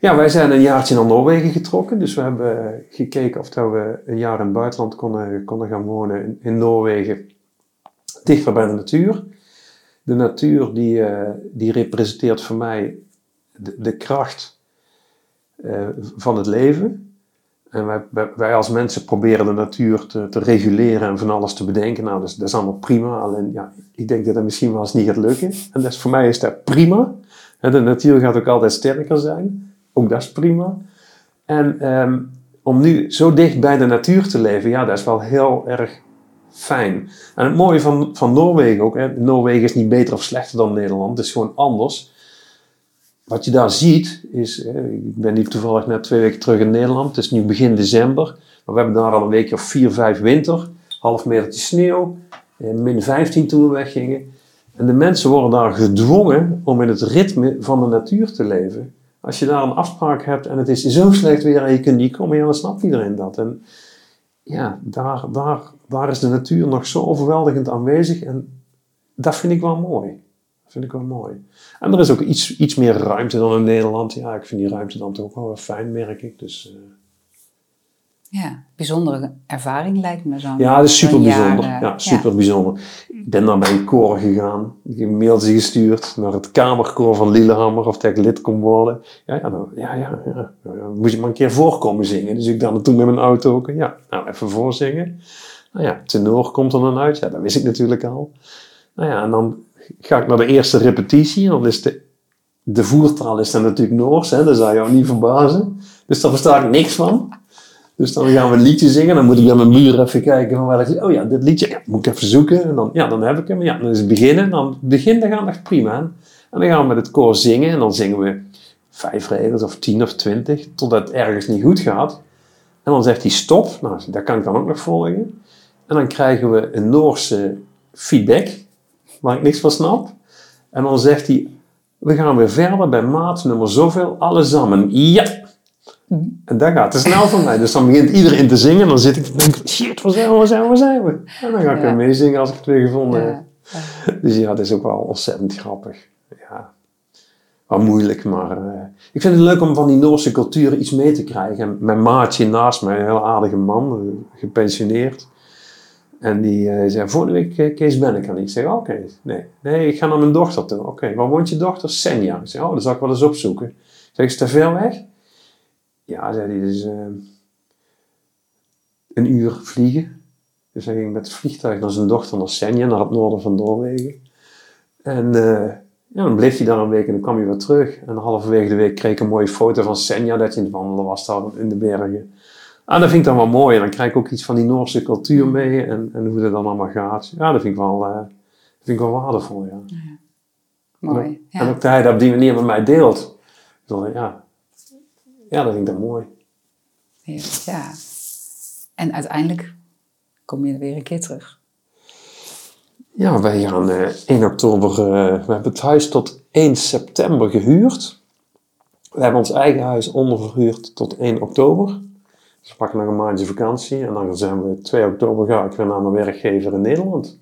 Ja, wij zijn een jaartje naar Noorwegen getrokken. Dus we hebben gekeken of we een jaar in het buitenland konden, konden gaan wonen in, Noorwegen. Dichter bij de natuur. De natuur die, eh, die representeert voor mij de, de kracht eh, van het leven. En wij, wij- als mensen proberen de natuur te, te reguleren en van alles te bedenken. Nou, dat is allemaal prima. Alleen, ja, ik denk dat dat misschien wel eens niet gaat lukken. En dat voor mij is dat prima. De natuur gaat ook altijd sterker zijn. Ook dat is prima. En ehm, om nu zo dicht bij de natuur te leven, ja, dat is wel heel erg fijn. En het mooie van, van Noorwegen ook, hè, Noorwegen is niet beter of slechter dan Nederland, het is gewoon anders. Wat je daar ziet is, hè, ik ben nu toevallig net twee weken terug in Nederland, het is nu begin december, maar we hebben daar al een weekje of vier, vijf winter, half metertje sneeuw, eh, min 15 toen we weggingen. En de mensen worden daar gedwongen om in het ritme van de natuur te leven. Als je daar een afspraak hebt en het is zo slecht weer en je kunt niet komen, ja, dan snapt iedereen dat. En ja, daar, daar, daar is de natuur nog zo overweldigend aanwezig en dat vind ik wel mooi. Dat vind ik wel mooi. En er is ook iets, iets meer ruimte dan in Nederland. Ja, ik vind die ruimte dan toch wel fijn, merk ik. Dus, eh, Ja, bijzondere ervaring lijkt me zo. ja, dat is super bijzonder. Ja, super bijzonder. Ik ben dan bij een koor gegaan. Ik heb een mailtje gestuurd naar het kamerkoor van Lillehammer of dat ik lid kon worden. Ja, ja, dan, ja, ja, moest ik maar een keer voorkomen zingen. Dus ik dan naartoe met mijn auto ook. Ja, nou, even voorzingen. Nou ja, tenor komt er dan uit. Ja, dat wist ik natuurlijk al. Nou ja, en dan ga ik naar de eerste repetitie. En dan is de, de voertaal is dan natuurlijk Noors. Hè, dat zou jou niet verbazen. Dus daar versta ik niks van. Dus dan gaan we een liedje zingen. Dan moet ik bij mijn muur even kijken van welk Oh ja, dit liedje moet ik even zoeken. En dan, ja, dan heb ik hem. Ja, dan is het beginnen. Dan begin, dan het prima. En dan gaan we met het koor zingen. En dan zingen we vijf regels of tien of twintig. Totdat het ergens niet goed gaat. En dan zegt hij stop. Nou, dat kan ik dan ook nog volgen. En dan krijgen we een Noorse feedback. Waar ik niks van snap. En dan zegt hij... We gaan weer verder bij maat nummer zoveel. Alle samen. Ja! En dat gaat te snel voor mij. Dus dan begint iedereen te zingen. En dan zit ik te denken, shit, waar zijn we, waar zijn we, zijn we? En dan ga ik Ja. weer meezingen als ik het weer gevonden heb. Ja. Dus ja, dat is ook wel ontzettend grappig. Ja, wel moeilijk, maar eh, ik vind het leuk om van die Noorse cultuur iets mee te krijgen. En mijn maatje naast mij, een heel aardige man, eh, gepensioneerd. En die eh, zei, volgende week Kees ben ik aan. Ik zeg, oké, nee. Nee, ik ga naar mijn dochter toe. Oké, waar woont je dochter? Senja. Ik zeg, oh, dat zal ik wel eens opzoeken. Ik zeg, is te ver weg? Ja, zei hij, dus eh, een uur vliegen. Dus hij ging met het vliegtuig naar zijn dochter naar Senja, naar het noorden van Noorwegen. En eh, ja, dan bleef hij daar een week en dan kwam hij weer terug. En halverwege de week kreeg ik een mooie foto van Senja, dat je in het wandelen was daar in de bergen. Ah, dat vind ik dan wel mooi. En dan krijg ik ook iets van die Noorse cultuur mee en, en hoe dat dan allemaal gaat. Ja, dat vind ik wel, dat vind ik wel waardevol, ja. Mooi. En Ja. ook dat hij dat op die manier met mij deelt. Dan, ja. Ja, dat vind ik dan mooi. ja. En uiteindelijk kom je er weer een keer terug. Ja, wij gaan eh 1 oktober, eh, we hebben het huis tot 1 september gehuurd. We hebben ons eigen huis onderverhuurd tot 1 oktober. Dus we pakken nog een maandje vakantie en dan zijn we 2 oktober ga ik weer naar mijn werkgever in Nederland.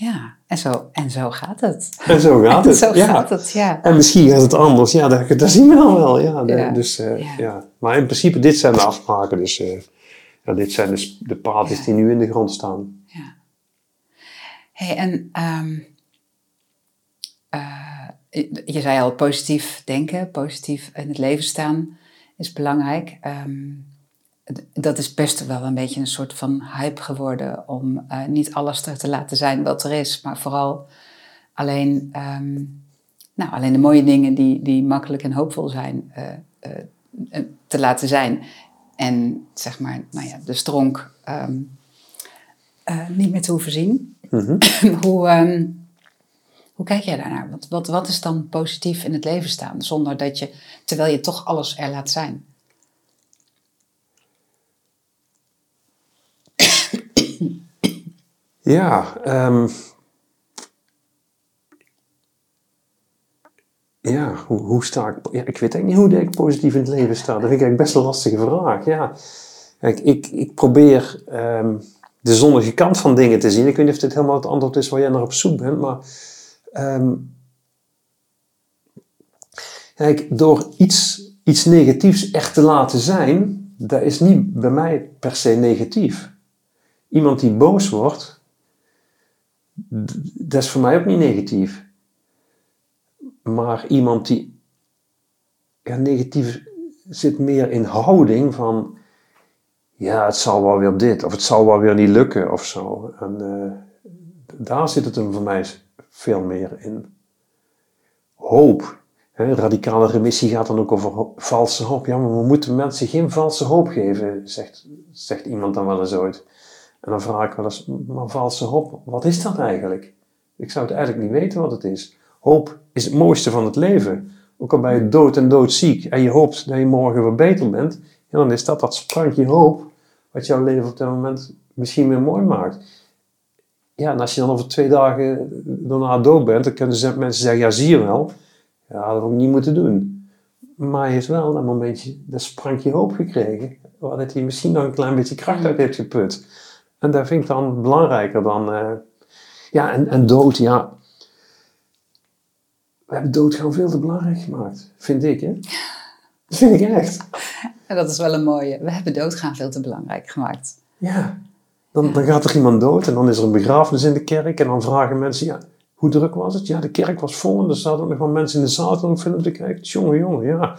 Ja, en zo, en zo gaat het. En zo gaat het. zo ja. gaat het, ja. En misschien gaat het anders, ja, dat, dat zien we dan wel. Ja, de- Ja. Dus, eh, Ja. Maar in principe, dit zijn de afspraken. Dus eh, ja, dit zijn dus de paaltjes Ja. die nu in de grond staan. ja. hey, en ehm, eh, je zei al, positief denken, positief in het leven staan is belangrijk. Ehm, dat is best wel een beetje een soort van hype geworden om eh, niet alles er te laten zijn wat er is, maar vooral alleen, ehm, nou, alleen de mooie dingen die, die makkelijk en hoopvol zijn eh, eh, te laten zijn. En zeg maar, nou ja, de stronk ehm, eh, niet meer te hoeven zien. Mhm. hoe, ehm, hoe kijk jij daarnaar? Wat, wat, wat is dan positief in het leven staan? Zonder dat je, terwijl je toch alles er laat zijn. Ja, ehm, ja hoe, hoe sta ik... Ja, ik weet eigenlijk niet hoe ik positief in het leven sta. Dat vind ik eigenlijk best een lastige vraag. Ja. Ik, ik probeer ehm, de zonnige kant van dingen te zien. Ik weet niet of dit helemaal het antwoord is waar jij naar op zoek bent, maar... ehm, kijk, door iets, iets negatiefs echt te laten zijn, dat is niet bij mij per se negatief. Iemand die boos wordt, dat is voor mij ook niet negatief. Maar iemand die ja, negatief zit meer in houding van ja, het zal wel weer dit of het zal wel weer niet lukken of zo. En eh, daar zit het hem voor mij veel meer in. Hoop. Hè, radicale remissie gaat dan ook over valse hoop. Ja, maar we moeten mensen geen valse hoop geven, zegt, zegt iemand dan wel eens ooit. En dan vraag ik wel eens, maar valse hoop, wat is dat eigenlijk? Ik zou het eigenlijk niet weten wat het is. Hoop is het mooiste van het leven. Ook al ben je dood en doodziek en je hoopt dat je morgen weer beter bent, ja, dan is dat dat sprankje hoop wat jouw leven op dat moment misschien weer mooi maakt. Ja, en als je dan over twee dagen daarna dood bent, dan kunnen ze- mensen zeggen, ja zie je wel, ja, dat had ik niet moeten doen. Maar hij heeft wel een momentje dat sprankje hoop gekregen, waar dat hij misschien nog een klein beetje kracht uit heeft geput. En dat vind ik dan belangrijker dan... eh, ja, en, en dood, ja. We hebben dood gewoon veel te belangrijk gemaakt. Vind ik, hè? Dat vind ik echt. En dat is wel een mooie. We hebben doodgaan veel te belangrijk gemaakt. Ja. Dan, dan gaat er iemand dood en dan is er een begrafenis in de kerk. En dan vragen mensen, ja, hoe druk was het? Ja, de kerk was vol en er zaten ook nog wel mensen in de zaal om film te kijken. Jongen, jongen, ja.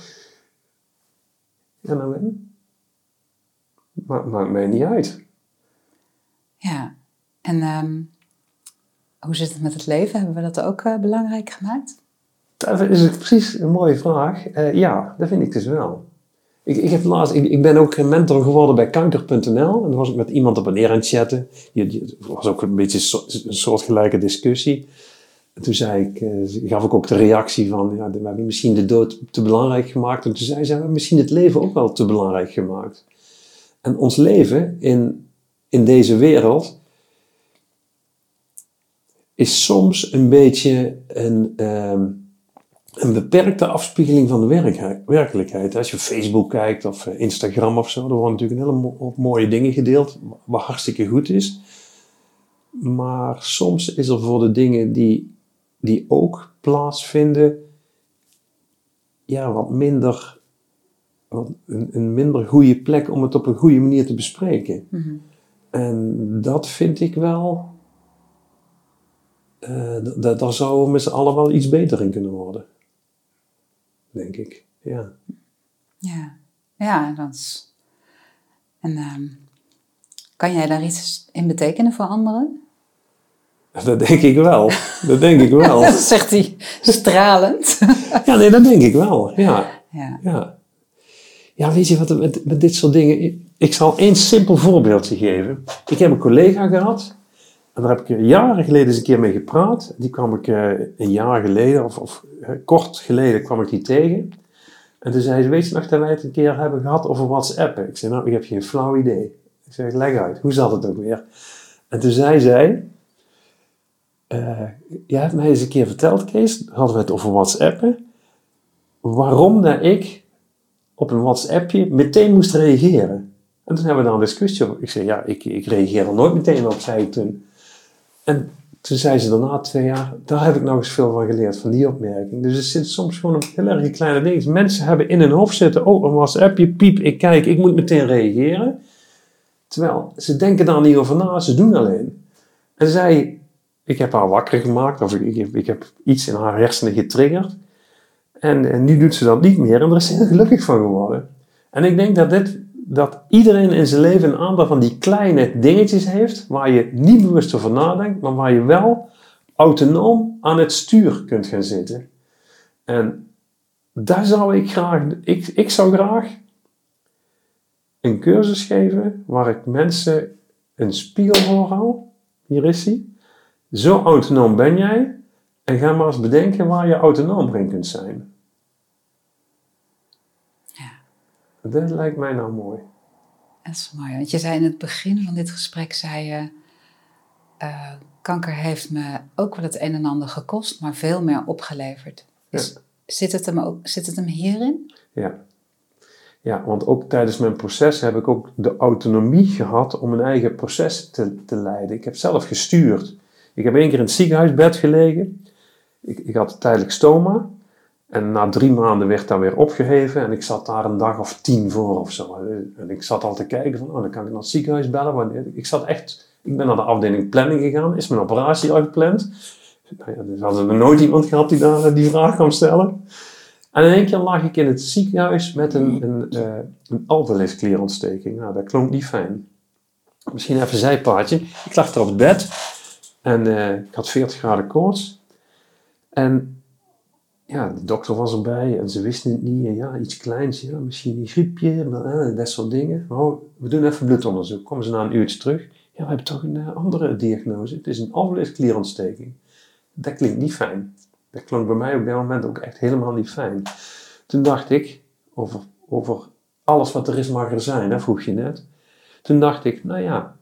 En? Maar maakt mij niet uit. Ja. En ehm, hoe zit het met het leven? Hebben we dat ook eh, belangrijk gemaakt? Dat is precies een mooie vraag. Eh, ja, dat vind ik dus wel. Ik, ik, heb laatst, ik, ben ook mentor geworden bij kanker.nl. En dan was ik met iemand op een neer aan het chatten. Het was ook een beetje zo- een soortgelijke discussie. En toen zei ik, eh, gaf ik ook de reactie van, ja, we hebben misschien de dood te belangrijk gemaakt. En toen zei ze, we hebben misschien het leven ook wel te belangrijk gemaakt. En ons leven in, in deze wereld is soms een beetje een, ehm, een beperkte afspiegeling van de werkelijkheid-. Als je Facebook kijkt of eh, Instagram of zo, er worden natuurlijk een hele mooie dingen gedeeld, wat hartstikke goed is. Maar soms is er voor de dingen die, die ook plaatsvinden, ja, wat minder, een, een minder goede plek om het op een goede manier te bespreken. En dat vind ik wel. Uh, daar zouden we met z'n allen wel iets beter in kunnen worden. Denk ik, ja. Ja, ja dat is. En ehm, kan jij daar iets in betekenen voor anderen? Dat denk ik wel. Dat denk ik wel. dat zegt hij stralend. ja, nee, dat denk ik wel. Ja. Ja, ja. ja weet je wat, met, met dit soort dingen. Ik zal één simpel voorbeeldje geven. Ik heb een collega gehad. En daar heb ik jaren geleden eens een keer mee gepraat. Die kwam ik uh, een jaar geleden, of, of uh, kort geleden, kwam ik die tegen. En toen zei ze, weet je nog dat wij het een keer hebben gehad over WhatsApp? Ik zei, nou, ik heb geen flauw idee. Ik zeg, leg uit, hoe zat het ook weer? En toen zei zij, uh, jij hebt mij eens een keer verteld, Kees, hadden we het over WhatsAppen, waarom dat ik op een WhatsAppje meteen moest reageren. En toen hebben we daar een discussie over. Ik zei, ja, ik, ik reageer er nooit meteen op, zei ik toen. En toen zei ze daarna twee jaar, daar heb ik nog eens veel van geleerd, van die opmerking. Dus er zit soms gewoon een heel erg kleine ding. Mensen hebben in hun hoofd zitten, oh, een WhatsAppje, piep, ik kijk, ik moet meteen reageren. Terwijl ze denken daar niet over na, ze doen alleen. En zij, ik heb haar wakker gemaakt, of ik, ik, ik heb iets in haar hersenen getriggerd. En, en, nu doet ze dat niet meer en daar is ze heel gelukkig van geworden. En ik denk dat, dit, dat iedereen in zijn leven een aantal van die kleine dingetjes heeft, waar je niet bewust over nadenkt, maar waar je wel autonoom aan het stuur kunt gaan zitten. En daar zou ik graag, ik, ik zou graag een cursus geven waar ik mensen een spiegel voor hou. Hier is hij. Zo autonoom ben jij. En ga maar eens bedenken waar je autonoom in kunt zijn. Ja. Dat lijkt mij nou mooi. Dat is mooi. Want je zei in het begin van dit gesprek, zei je... Uh, kanker heeft me ook wel het een en ander gekost, maar veel meer opgeleverd. zit, het hem ook, zit het hem hierin? Ja. Ja, want ook tijdens mijn proces heb ik ook de autonomie gehad om mijn eigen proces te, te leiden. Ik heb zelf gestuurd. Ik heb één keer in het ziekenhuisbed gelegen. Ik, ik had tijdelijk stoma. En na drie maanden werd dat weer opgeheven. En ik zat daar een dag of tien voor of zo. En ik zat al te kijken van, oh, dan kan ik naar het ziekenhuis bellen. Want ik zat echt, ik ben naar de afdeling planning gegaan. Is mijn operatie al gepland? Nou ja, dus hadden er nooit iemand gehad die daar die vraag kwam stellen. En in één keer lag ik in het ziekenhuis met een, een, uh, een. Nou, dat klonk niet fijn. Misschien even zijpaadje. Ik lag er op het bed en ik had 40 graden koorts. En ja, de dokter was erbij en ze wisten het niet. En ja, iets kleins, ja, misschien een griepje, uh, dat soort dingen. Oh, we doen even bloedonderzoek. Komen ze na een uurtje terug. Ja, we hebben toch een andere diagnose. Het is een alveolus-klierontsteking. Dat klinkt niet fijn. Dat klonk bij mij op dat moment ook echt helemaal niet fijn. Toen dacht ik, over, over alles wat er is mag er zijn, hè, vroeg je net. Toen dacht ik, nou ja,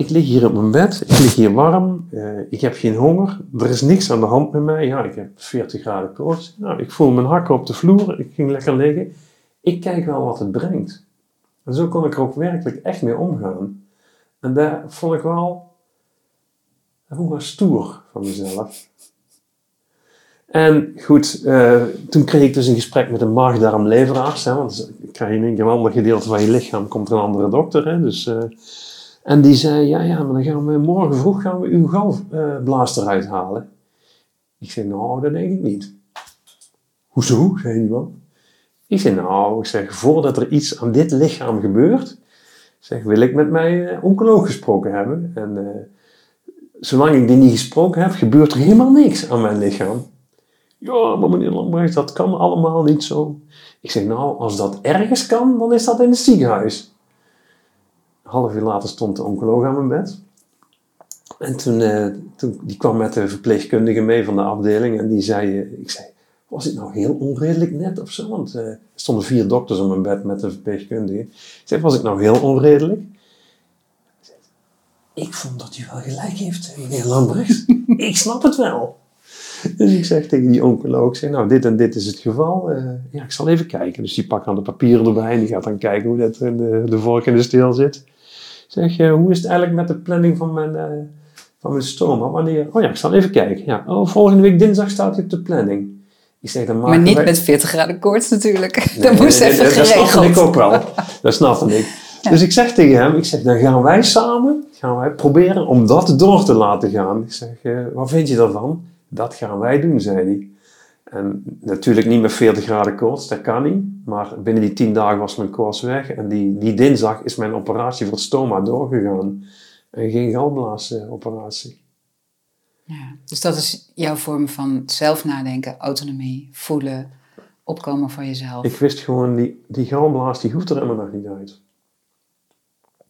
ik lig hier op mijn bed, ik lig hier warm, uh, ik heb geen honger, er is niks aan de hand met mij. Ja, ik heb 40 graden koorts. Nou, ik voel mijn hakken op de vloer, ik ging lekker liggen. Ik kijk wel wat het brengt. En zo kon ik er ook werkelijk echt mee omgaan. En daar vond ik wel, dat vond ik wel stoer van mezelf. En goed, uh, toen kreeg ik dus een gesprek met een maag-darm-leverarts. Want dan krijg in een ander gedeelte van je lichaam, komt een andere dokter. Hè, dus, uh, en die zei, ja, ja, maar dan gaan we morgen vroeg gaan we uw galblaas eruit halen. Ik zei, nou, dat denk ik niet. Hoezo, zei die man. Ik zei, nou, ik zeg, voordat er iets aan dit lichaam gebeurt, zeg, wil ik met mijn oncoloog gesproken hebben. En uh, zolang ik die niet gesproken heb, gebeurt er helemaal niks aan mijn lichaam. Ja, maar meneer Lambrecht, dat kan allemaal niet zo. Ik zeg, nou, als dat ergens kan, dan is dat in het ziekenhuis. Half uur later stond de oncoloog aan mijn bed. En toen, uh, toen die kwam met de verpleegkundige mee van de afdeling en die zei, uh, ik zei, was ik nou heel onredelijk net of zo? Want uh, er stonden vier dokters op mijn bed met een verpleegkundige. Ik zei, was ik nou heel onredelijk? Ik vond dat u wel gelijk heeft, meneer Lambrecht. ik snap het wel. Dus ik zeg tegen die oncoloog, zeg, nou dit en dit is het geval. Uh, ja, ik zal even kijken. Dus die pakt dan de papieren erbij en die gaat dan kijken hoe dat in de, de vork in de steel zit. Zeg, uh, hoe is het eigenlijk met de planning van mijn, uh, van mijn stoma? Wanneer? Oh ja, ik zal even kijken. Ja, oh, volgende week dinsdag staat hij op de planning. Ik zeg, dan maar niet met 40 graden koorts natuurlijk. Nee, dat moest nee, even Dat snapte ik ook wel. Dat snapte ik. Dus ik zeg tegen hem, ik zeg, dan gaan wij samen, gaan wij proberen om dat door te laten gaan. Ik zeg, uh, wat vind je daarvan? Dat gaan wij doen, zei hij. En natuurlijk niet met 40 graden koorts, dat kan niet. Maar binnen die 10 dagen was mijn koorts weg. En die, die dinsdag is mijn operatie voor stoma doorgegaan. En geen galblaasoperatie. Ja, dus dat is jouw vorm van zelf nadenken, autonomie, voelen, opkomen voor jezelf. Ik wist gewoon, die, die galblaas die hoeft er helemaal nog niet uit.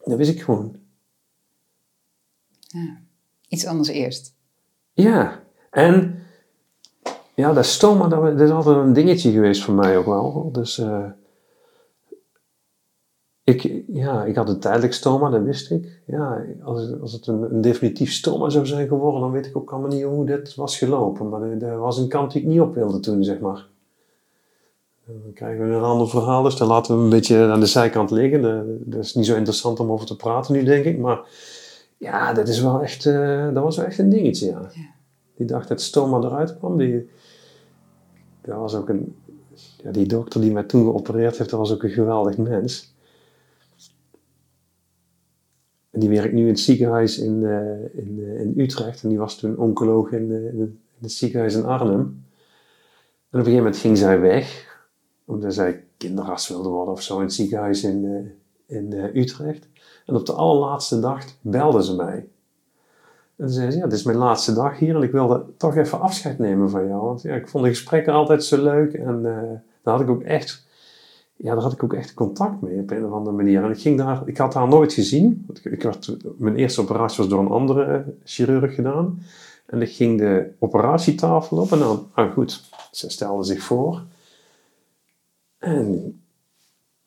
Dat wist ik gewoon. Ja. Iets anders eerst. Ja, en ja, dat stoma, dat, is altijd een dingetje geweest voor mij ook wel. Dus uh, ik, ja, ik had een tijdelijk stoma, dat wist ik. Ja, als, als het een, een, definitief stoma zou zijn geworden, dan weet ik ook allemaal niet hoe dit was gelopen. Maar er was een kant die ik niet op wilde toen, zeg maar. Dan krijgen we een ander verhaal, dus dan laten we hem een beetje aan de zijkant liggen. Dat is niet zo interessant om over te praten nu, denk ik. Maar ja, dat, is wel echt, uh, dat was wel echt een dingetje, ja. ja. Die dag dat stoma eruit kwam, die, dat was ook een... Ja, die dokter die mij toen geopereerd heeft, dat was ook een geweldig mens. En die werkt nu in het ziekenhuis in, uh, in, uh, in Utrecht. En die was toen oncoloog in, uh, in, het ziekenhuis in Arnhem. En op een gegeven moment ging zij weg. Omdat zij kinderarts wilde worden of zo in het ziekenhuis in, in Utrecht. En op de allerlaatste dag belde ze mij. En zei ze, ja, dit is mijn laatste dag hier en ik wilde toch even afscheid nemen van jou. Want ja, ik vond de gesprekken altijd zo leuk en daar had ik ook echt ja, daar had ik ook echt contact mee op een of andere manier. En ik, ging daar, ik had haar nooit gezien. Ik werd, mijn eerste operatie was door een andere chirurg gedaan. En ik ging de operatietafel op en dan, ah goed, ze stelde zich voor. En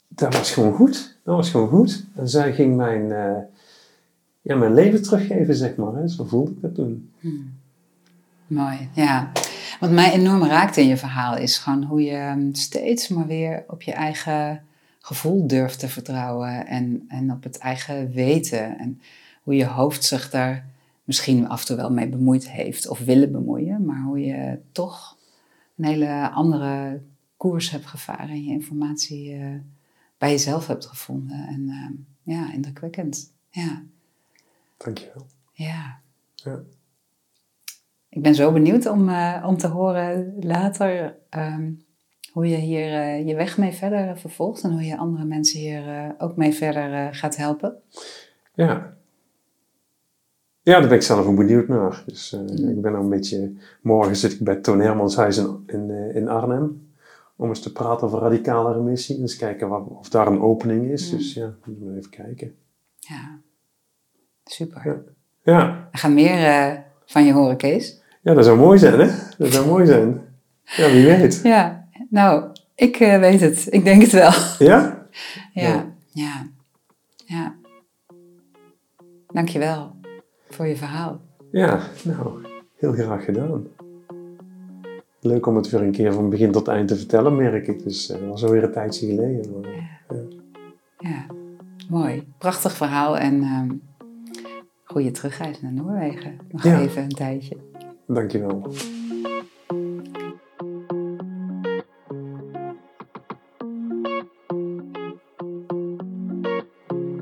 dat was gewoon goed. Dat was gewoon goed. En zij ging mijn, uh, ja, mijn leven teruggeven, zeg maar. Hè. Zo voelde ik dat toen. Hmm. Mooi, ja. Wat mij enorm raakt in je verhaal is gewoon hoe je ehm, steeds maar weer op je eigen gevoel durft te vertrouwen en, en op het eigen weten. En hoe je hoofd zich daar misschien af en toe wel mee bemoeid heeft of willen bemoeien, maar hoe je toch een hele andere koers hebt gevaren en je informatie uh, bij jezelf hebt gevonden. En uh, ja, indrukwekkend. Ja. Dankjewel. Ja. ja ik ben zo benieuwd om, uh, om te horen later um, hoe je hier uh, je weg mee verder vervolgt en hoe je andere mensen hier uh, ook mee verder gaat helpen. Ja. Ja, daar ben ik zelf ook benieuwd naar. Dus mm. ik ben nou een beetje... Morgen zit ik bij Toon Hermans huis in, in, in, Arnhem. Om eens te praten over radicale remissie. En eens kijken wat, of daar een opening is. Mm. Dus ja, moeten we even kijken. Ja. Super. Ja. ja. We gaan meer van je horen, Kees. Ja, dat zou mooi zijn, hè? Dat zou mooi zijn. Ja, wie weet. Ja, nou, ik uh, weet het. Ik denk het wel. Ja? Ja, ja, ja. Dankjewel voor je verhaal. Ja, nou, heel graag gedaan. Leuk om het weer een keer van begin tot eind te vertellen, merk ik. Dus dat was alweer een tijdje geleden. Maar, ja. Ja. ja. mooi. Prachtig verhaal en uh, goede terugreis naar Noorwegen. Nog even een tijdje. Dankjewel.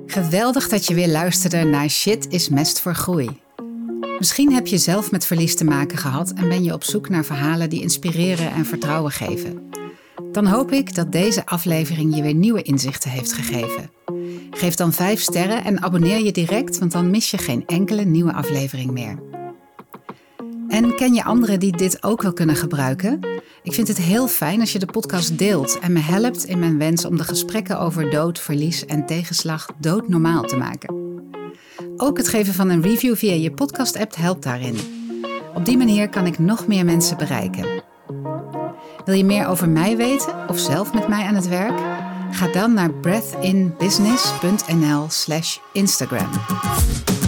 Geweldig dat je weer luisterde naar Shit is Mest voor Groei. Misschien heb je zelf met verlies te maken gehad en ben je op zoek naar verhalen die inspireren en vertrouwen geven. Dan hoop ik dat deze aflevering je weer nieuwe inzichten heeft gegeven. Geef dan 5 sterren en abonneer je direct, want dan mis je geen enkele nieuwe aflevering meer. En ken je anderen die dit ook wel kunnen gebruiken? Ik vind het heel fijn als je de podcast deelt en me helpt in mijn wens om de gesprekken over dood, verlies en tegenslag doodnormaal te maken. Ook het geven van een review via je podcast-app helpt daarin. Op die manier kan ik nog meer mensen bereiken. Wil je meer over mij weten of zelf met mij aan het werk? Ga dan naar breathinbusiness.nl/instagram.